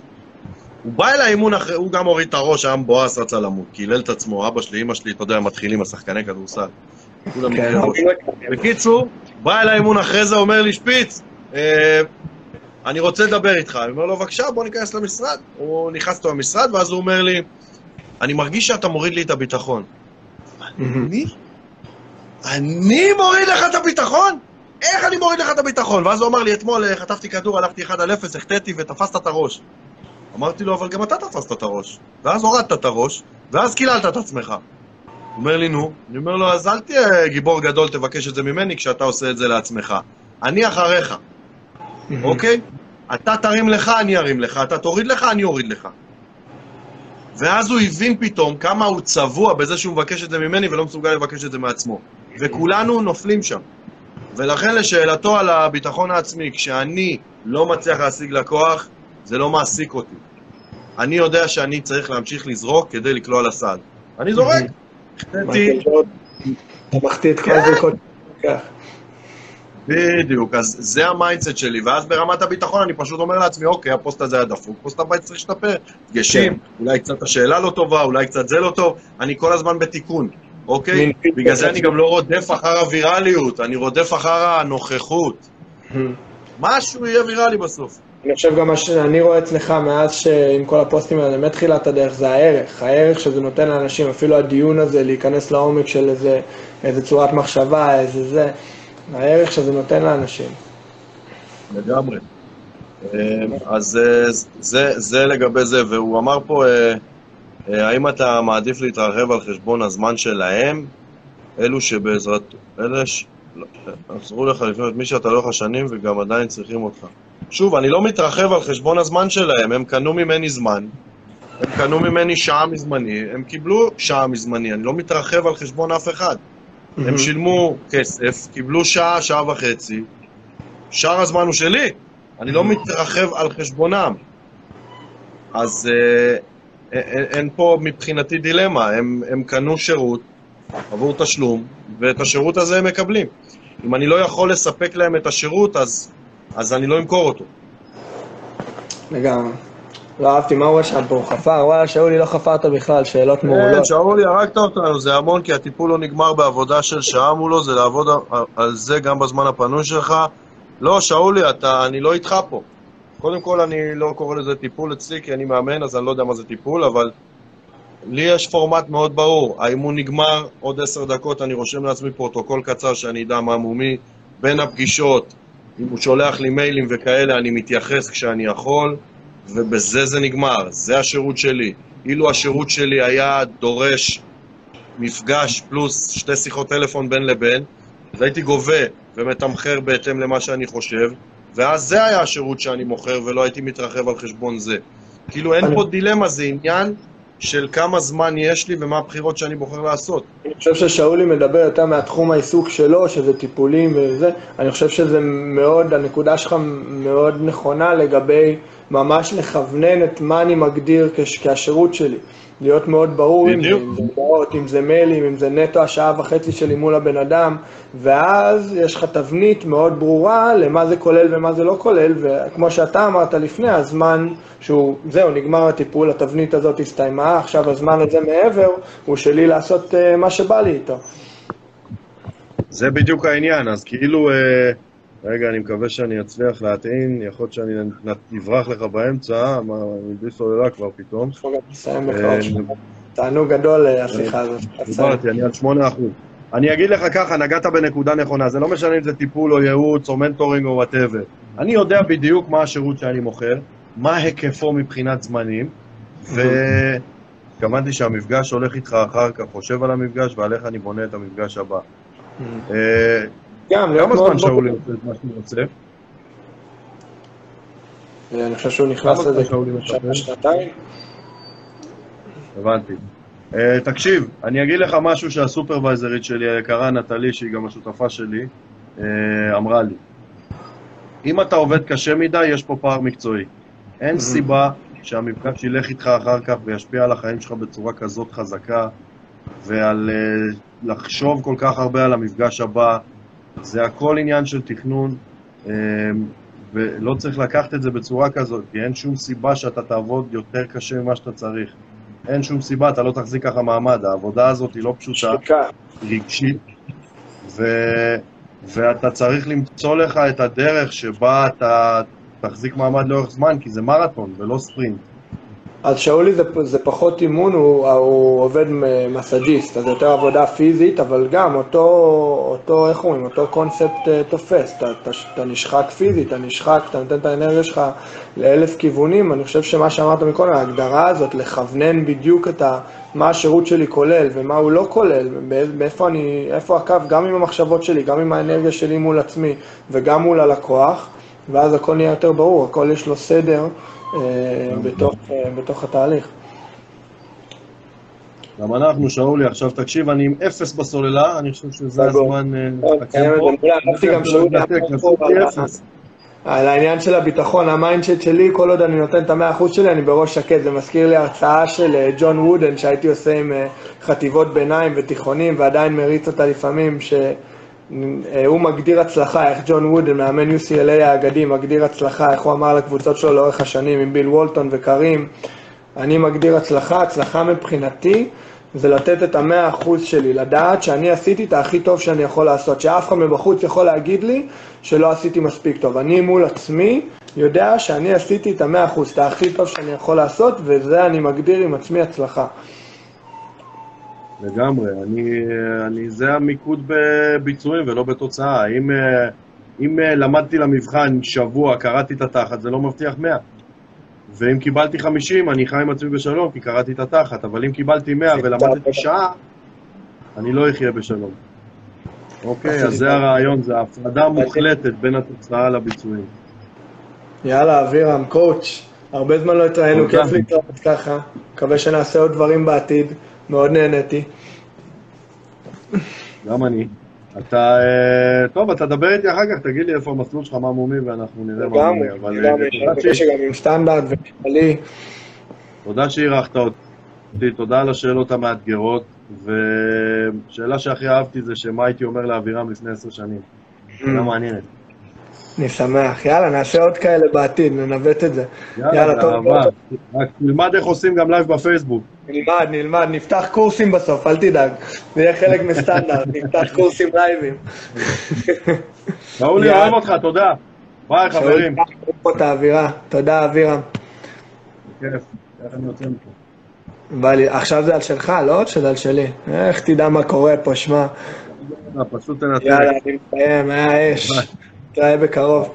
Speaker 1: הוא בא אליי אימון אחרי, הוא גם הוריד את הראש, היה מבואס, רצה למות. קילל את עצמו, אבא שלי, אמא שלי, אתה יודע, מתחילים השחקני כדורסל.
Speaker 2: כן.
Speaker 1: בקיצור, בא אליי אימון אחרי זה, אומר לי, שפיץ, אה, אני רוצה לדבר איתך. אני אומר לו, בבקשה, בוא ניכנס למשרד. הוא נכנס איתו למשרד, ואז הוא אומר לי, אני מרגיש שאתה מוריד לי את הביטחון. אני? אני מוריד לך את הביטחון? איך אני מוריד לך את הביטחון? ואז הוא אמר לי, אתמול אה, חטפתי כדור, הלכתי 1 על 0, החטאתי ותפסת את הראש. אמרתי לו, אבל גם אתה תפסת את הראש. ואז הורדת את הראש, ואז קיללת את עצמך. הוא אומר לי, נו. אני אומר לו, אז אל תהיה גיבור גדול, תבקש את זה ממני כשאתה עושה את זה לעצמך. אני אחריך, אוקיי? אתה תרים לך, אני ארים לך, אתה תוריד לך, אני אוריד לך. ואז הוא הבין פתאום כמה הוא צבוע בזה שהוא מבקש את זה ממני ולא מסוגל לבקש את זה מעצמו. וכולנו נופלים שם. ולכן לשאלתו על הביטחון העצמי, כשאני לא מצליח להשיג לקוח, זה לא מעסיק אותי. אני יודע שאני צריך להמשיך לזרוק כדי לקלוע לסל. אני זורק. החטאתי,
Speaker 2: אתה מחטיא את כל
Speaker 1: כן.
Speaker 2: הזריקות. כן.
Speaker 1: בדיוק, אז זה ה mindset שלי, ואז ברמת הביטחון אני פשוט אומר לעצמי, אוקיי, הפוסט הזה היה דפוק, פוסט הבא צריך להשתפר. דגשים, אולי קצת השאלה לא טובה, אולי קצת זה לא טוב, אני כל הזמן בתיקון, אוקיי? בגלל זה אני. גם לא רודף אחר הווירליות, אני רודף אחר הנוכחות. משהו יהיה ויראלי בסוף.
Speaker 2: אני חושב גם מה שאני רואה אצלך מאז שעם כל הפוסטים האלה, מתחילת הדרך, זה הערך. הערך שזה נותן לאנשים, אפילו הדיון הזה, להיכנס לעומק של איזה, איזה צורת מחשבה, איזה זה, הערך שזה נותן לאנשים.
Speaker 1: לגמרי. אה, אז אה, זה, זה לגבי זה, והוא אמר פה, אה, אה, האם אתה מעדיף להתרחב על חשבון הזמן שלהם, אלו שבעזרת... אלה ש... לא, עזרו לך לפנות מי שאתה לא לך שנים וגם עדיין צריכים אותך. שוב, אני לא מתרחב על חשבון הזמן שלהם, הם קנו ממני זמן, הם קנו ממני שעה מזמני, הם קיבלו שעה מזמני, אני לא מתרחב על חשבון אף אחד. הם שילמו כסף, קיבלו שעה, שעה וחצי, שאר הזמן הוא שלי, אני לא מתרחב על חשבונם. אז אה, אין, אין פה מבחינתי דילמה, הם, הם קנו שירות עבור תשלום, ואת השירות הזה הם מקבלים. אם אני לא יכול לספק להם את השירות, אז, אז אני לא אמכור אותו.
Speaker 2: לגמרי. לא אהבתי, מה הוא רשם פה? הוא חפר? וואלה, שאולי לא חפרת בכלל, שאלות מעולות.
Speaker 1: כן, שאולי, הרגת אותנו, זה המון, כי הטיפול לא נגמר בעבודה של שעה מולו, זה לעבוד על- על זה גם בזמן הפנוי שלך. לא, שאולי, אתה, אני לא איתך פה. קודם כל, אני לא קורא לזה טיפול אצלי, כי אני מאמן, אז אני לא יודע מה זה טיפול, אבל לי יש פורמט מאוד ברור. האימון נגמר, עוד עשר דקות אני רושם לעצמי פרוטוקול קצר שאני אדע מה ומי. בין הפגישות, אם הוא שולח לי מיילים וכאלה, אני מתייחס כשאני יכול, ובזה זה נגמר. זה השירות שלי. אילו השירות שלי היה דורש מפגש פלוס שתי שיחות טלפון בין לבין, אז הייתי גובה ומתמחר בהתאם למה שאני חושב, ואז זה היה השירות שאני מוכר, ולא הייתי מתרחב על חשבון זה. כאילו אין פה דילמה, זה עניין של כמה זמן יש לי ומה הבחירות שאני בוחר לעשות.
Speaker 2: אני חושב ששאולי מדבר יותר מהתחום העיסוק שלו, שזה טיפולים וזה. אני חושב שזה מאוד, הנקודה שלך מאוד נכונה לגבי ממש לכוונן את מה אני מגדיר כש- כהשירות שלי. להיות מאוד ברור עם זה,
Speaker 1: בדיוק.
Speaker 2: אם זה הודעות, אם זה מיילים, אם זה נטו השעה וחצי שלי מול הבן אדם, ואז יש לך תבנית מאוד ברורה למה זה כולל ומה זה לא כולל, וכמו שאתה אמרת לפני, הזמן שהוא, זהו, נגמר הטיפול, התבנית הזאת הסתיימה, עכשיו הזמן הזה מעבר, הוא שלי לעשות אה, מה שבא לי איתו.
Speaker 1: זה בדיוק העניין, אז כאילו... אה, רגע, אני מקווה שאני אצליח להטעין, יכול להיות שאני אברח לך באמצע, מה, אני בלי סוללה כבר פתאום. אה.
Speaker 2: תענוג גדול אה, השיחה הזאת.
Speaker 1: דיברתי, אני על 8%. אני אגיד לך ככה, נגעת בנקודה נכונה, זה לא משנה אם זה טיפול או ייעוץ או mentoring או whatever. אני יודע בדיוק מה השירות שאני מוכר, מה היקפו מבחינת זמנים, והתכוונתי שהמפגש הולך איתך אחר כך, חושב על המפגש, ועליך אני בונה את המפגש הבא. אה,
Speaker 2: גם,
Speaker 1: כמה
Speaker 2: מאוד
Speaker 1: זמן שאולי
Speaker 2: ברור.
Speaker 1: עושה את מה שהוא רוצה?
Speaker 2: אה, אני חושב שהוא נכנס לזה
Speaker 1: שאולי מטפל?
Speaker 2: שנתיים.
Speaker 1: הבנתי. Uh, תקשיב, אני אגיד לך משהו שהסופרוויזרית שלי היקרה, נטלי, שהיא גם השותפה שלי, uh, אמרה לי. אם אתה עובד קשה מדי, יש פה פער מקצועי. אין
Speaker 2: Mhm.
Speaker 1: סיבה שהמפגש ילך איתך אחר כך וישפיע על החיים שלך בצורה כזאת חזקה, ועל לחשוב כל כך הרבה על המפגש הבא. זה הכל עניין של תכנון, uh, ולא צריך לקחת את זה בצורה כזאת, כי אין שום סיבה שאתה תעבוד יותר קשה ממה שאתה צריך. אין שום סיבה, אתה לא תחזיק ככה מעמד, העבודה הזאת היא לא פשוטה,
Speaker 2: שחיקה.
Speaker 1: רגשית, ו... ואתה צריך למצוא לך את הדרך שבה אתה תחזיק מעמד לאורך זמן, כי זה מרתון ולא ספרינט.
Speaker 2: אז שאולי זה, זה פחות אימון, הוא, הוא עובד מסאג'יסט, אז יותר עבודה פיזית, אבל גם אותו, אותו איך אומרים, אותו קונספט אה, תופס, אתה, אתה, אתה נשחק פיזית, אתה נשחק, אתה נותן את האנרגיה שלך לאלף כיוונים, אני חושב שמה שאמרת מקודם, ההגדרה הזאת, לכוונן בדיוק את ה, מה השירות שלי כולל ומה הוא לא כולל, מאיפה אני, איפה הקו, גם עם המחשבות שלי, גם עם האנרגיה שלי מול עצמי וגם מול הלקוח, ואז הכל נהיה יותר ברור, הכל יש לו סדר. אה, בתוך, אה, בתוך התהליך.
Speaker 1: גם אנחנו, שאולי, עכשיו תקשיב, אני עם אפס בסוללה, אני חושב שזה. הזמן אה, עשיתי
Speaker 2: על העניין של הביטחון, המיינדשט שלי, כל עוד אני נותן את המאה אחוז שלי, אני בראש שקט. זה מזכיר לי הרצאה של ג'ון וודן, שהייתי עושה עם חטיבות ביניים ותיכונים, ועדיין מריץ אותה לפעמים, שהוא מגדיר הצלחה, איך ג'ון וודן, מאמן UCLA האגדי, מגדיר הצלחה, איך הוא אמר לקבוצות שלו לאורך השנים, עם ביל וולטון וקרים. אני מגדיר הצלחה, הצלחה מבחינתי זה לתת את המאה אחוז שלי, לדעת שאני עשיתי את הכי טוב שאני יכול לעשות, שאף אחד מבחוץ יכול להגיד לי שלא עשיתי מספיק טוב. אני מול עצמי יודע שאני עשיתי את המאה אחוז, את הכי טוב שאני יכול לעשות, וזה אני מגדיר עם עצמי הצלחה.
Speaker 1: לגמרי, אני, אני, זה המיקוד בביצועים ולא בתוצאה. אם, אם למדתי למבחן שבוע, קראתי את התחת, זה לא מבטיח 100. ואם קיבלתי 50, אני חי עם עצמי בשלום, כי קראתי את התחת, אבל אם קיבלתי 100 ולמדתי שעה, אני לא אחיה בשלום. אוקיי, אז זה הרעיון, זה הפרדה מוחלטת בין התוצאה לביצועים.
Speaker 2: יאללה, אבירם, קואוץ', הרבה זמן לא התראינו. כיף להתראות ככה. מקווה שנעשה עוד דברים בעתיד, מאוד נהניתי.
Speaker 1: גם אני. אתה, אה, טוב, אתה דבר איתי אחר כך, תגיד לי איפה המסלול שלך, מה מומי, ואנחנו נראה מה מומי. אבל
Speaker 2: גם,
Speaker 1: אה,
Speaker 2: עם סטנדרט וכללי.
Speaker 1: תודה שאירחת אותי, תודה על השאלות המאתגרות, ושאלה שהכי אהבתי זה שמה הייתי אומר לאבירם לפני עשר שנים. שאלה מעניינת.
Speaker 2: אני שמח. יאללה, נעשה עוד כאלה בעתיד, ננווט את זה. יאללה, טוב
Speaker 1: באהבה.
Speaker 2: מאוד.
Speaker 1: רק תלמד איך עושים גם לייב בפייסבוק.
Speaker 2: נלמד, נלמד, נפתח קורסים בסוף, אל תדאג. זה יהיה חלק מסטנדרט, נפתח קורסים לייבים.
Speaker 1: שאולי,
Speaker 2: יאללה.
Speaker 1: אוהב אותך, תודה. ביי, חברים.
Speaker 2: שאול, פה את האווירה. תודה, אבירם. בא לי, עכשיו זה על שלך, לא שזה על שלי. איך תדע מה קורה פה, שמע.
Speaker 1: פשוט תנצל.
Speaker 2: יאללה, אני מסיים, היה אש. נתראה בקרוב.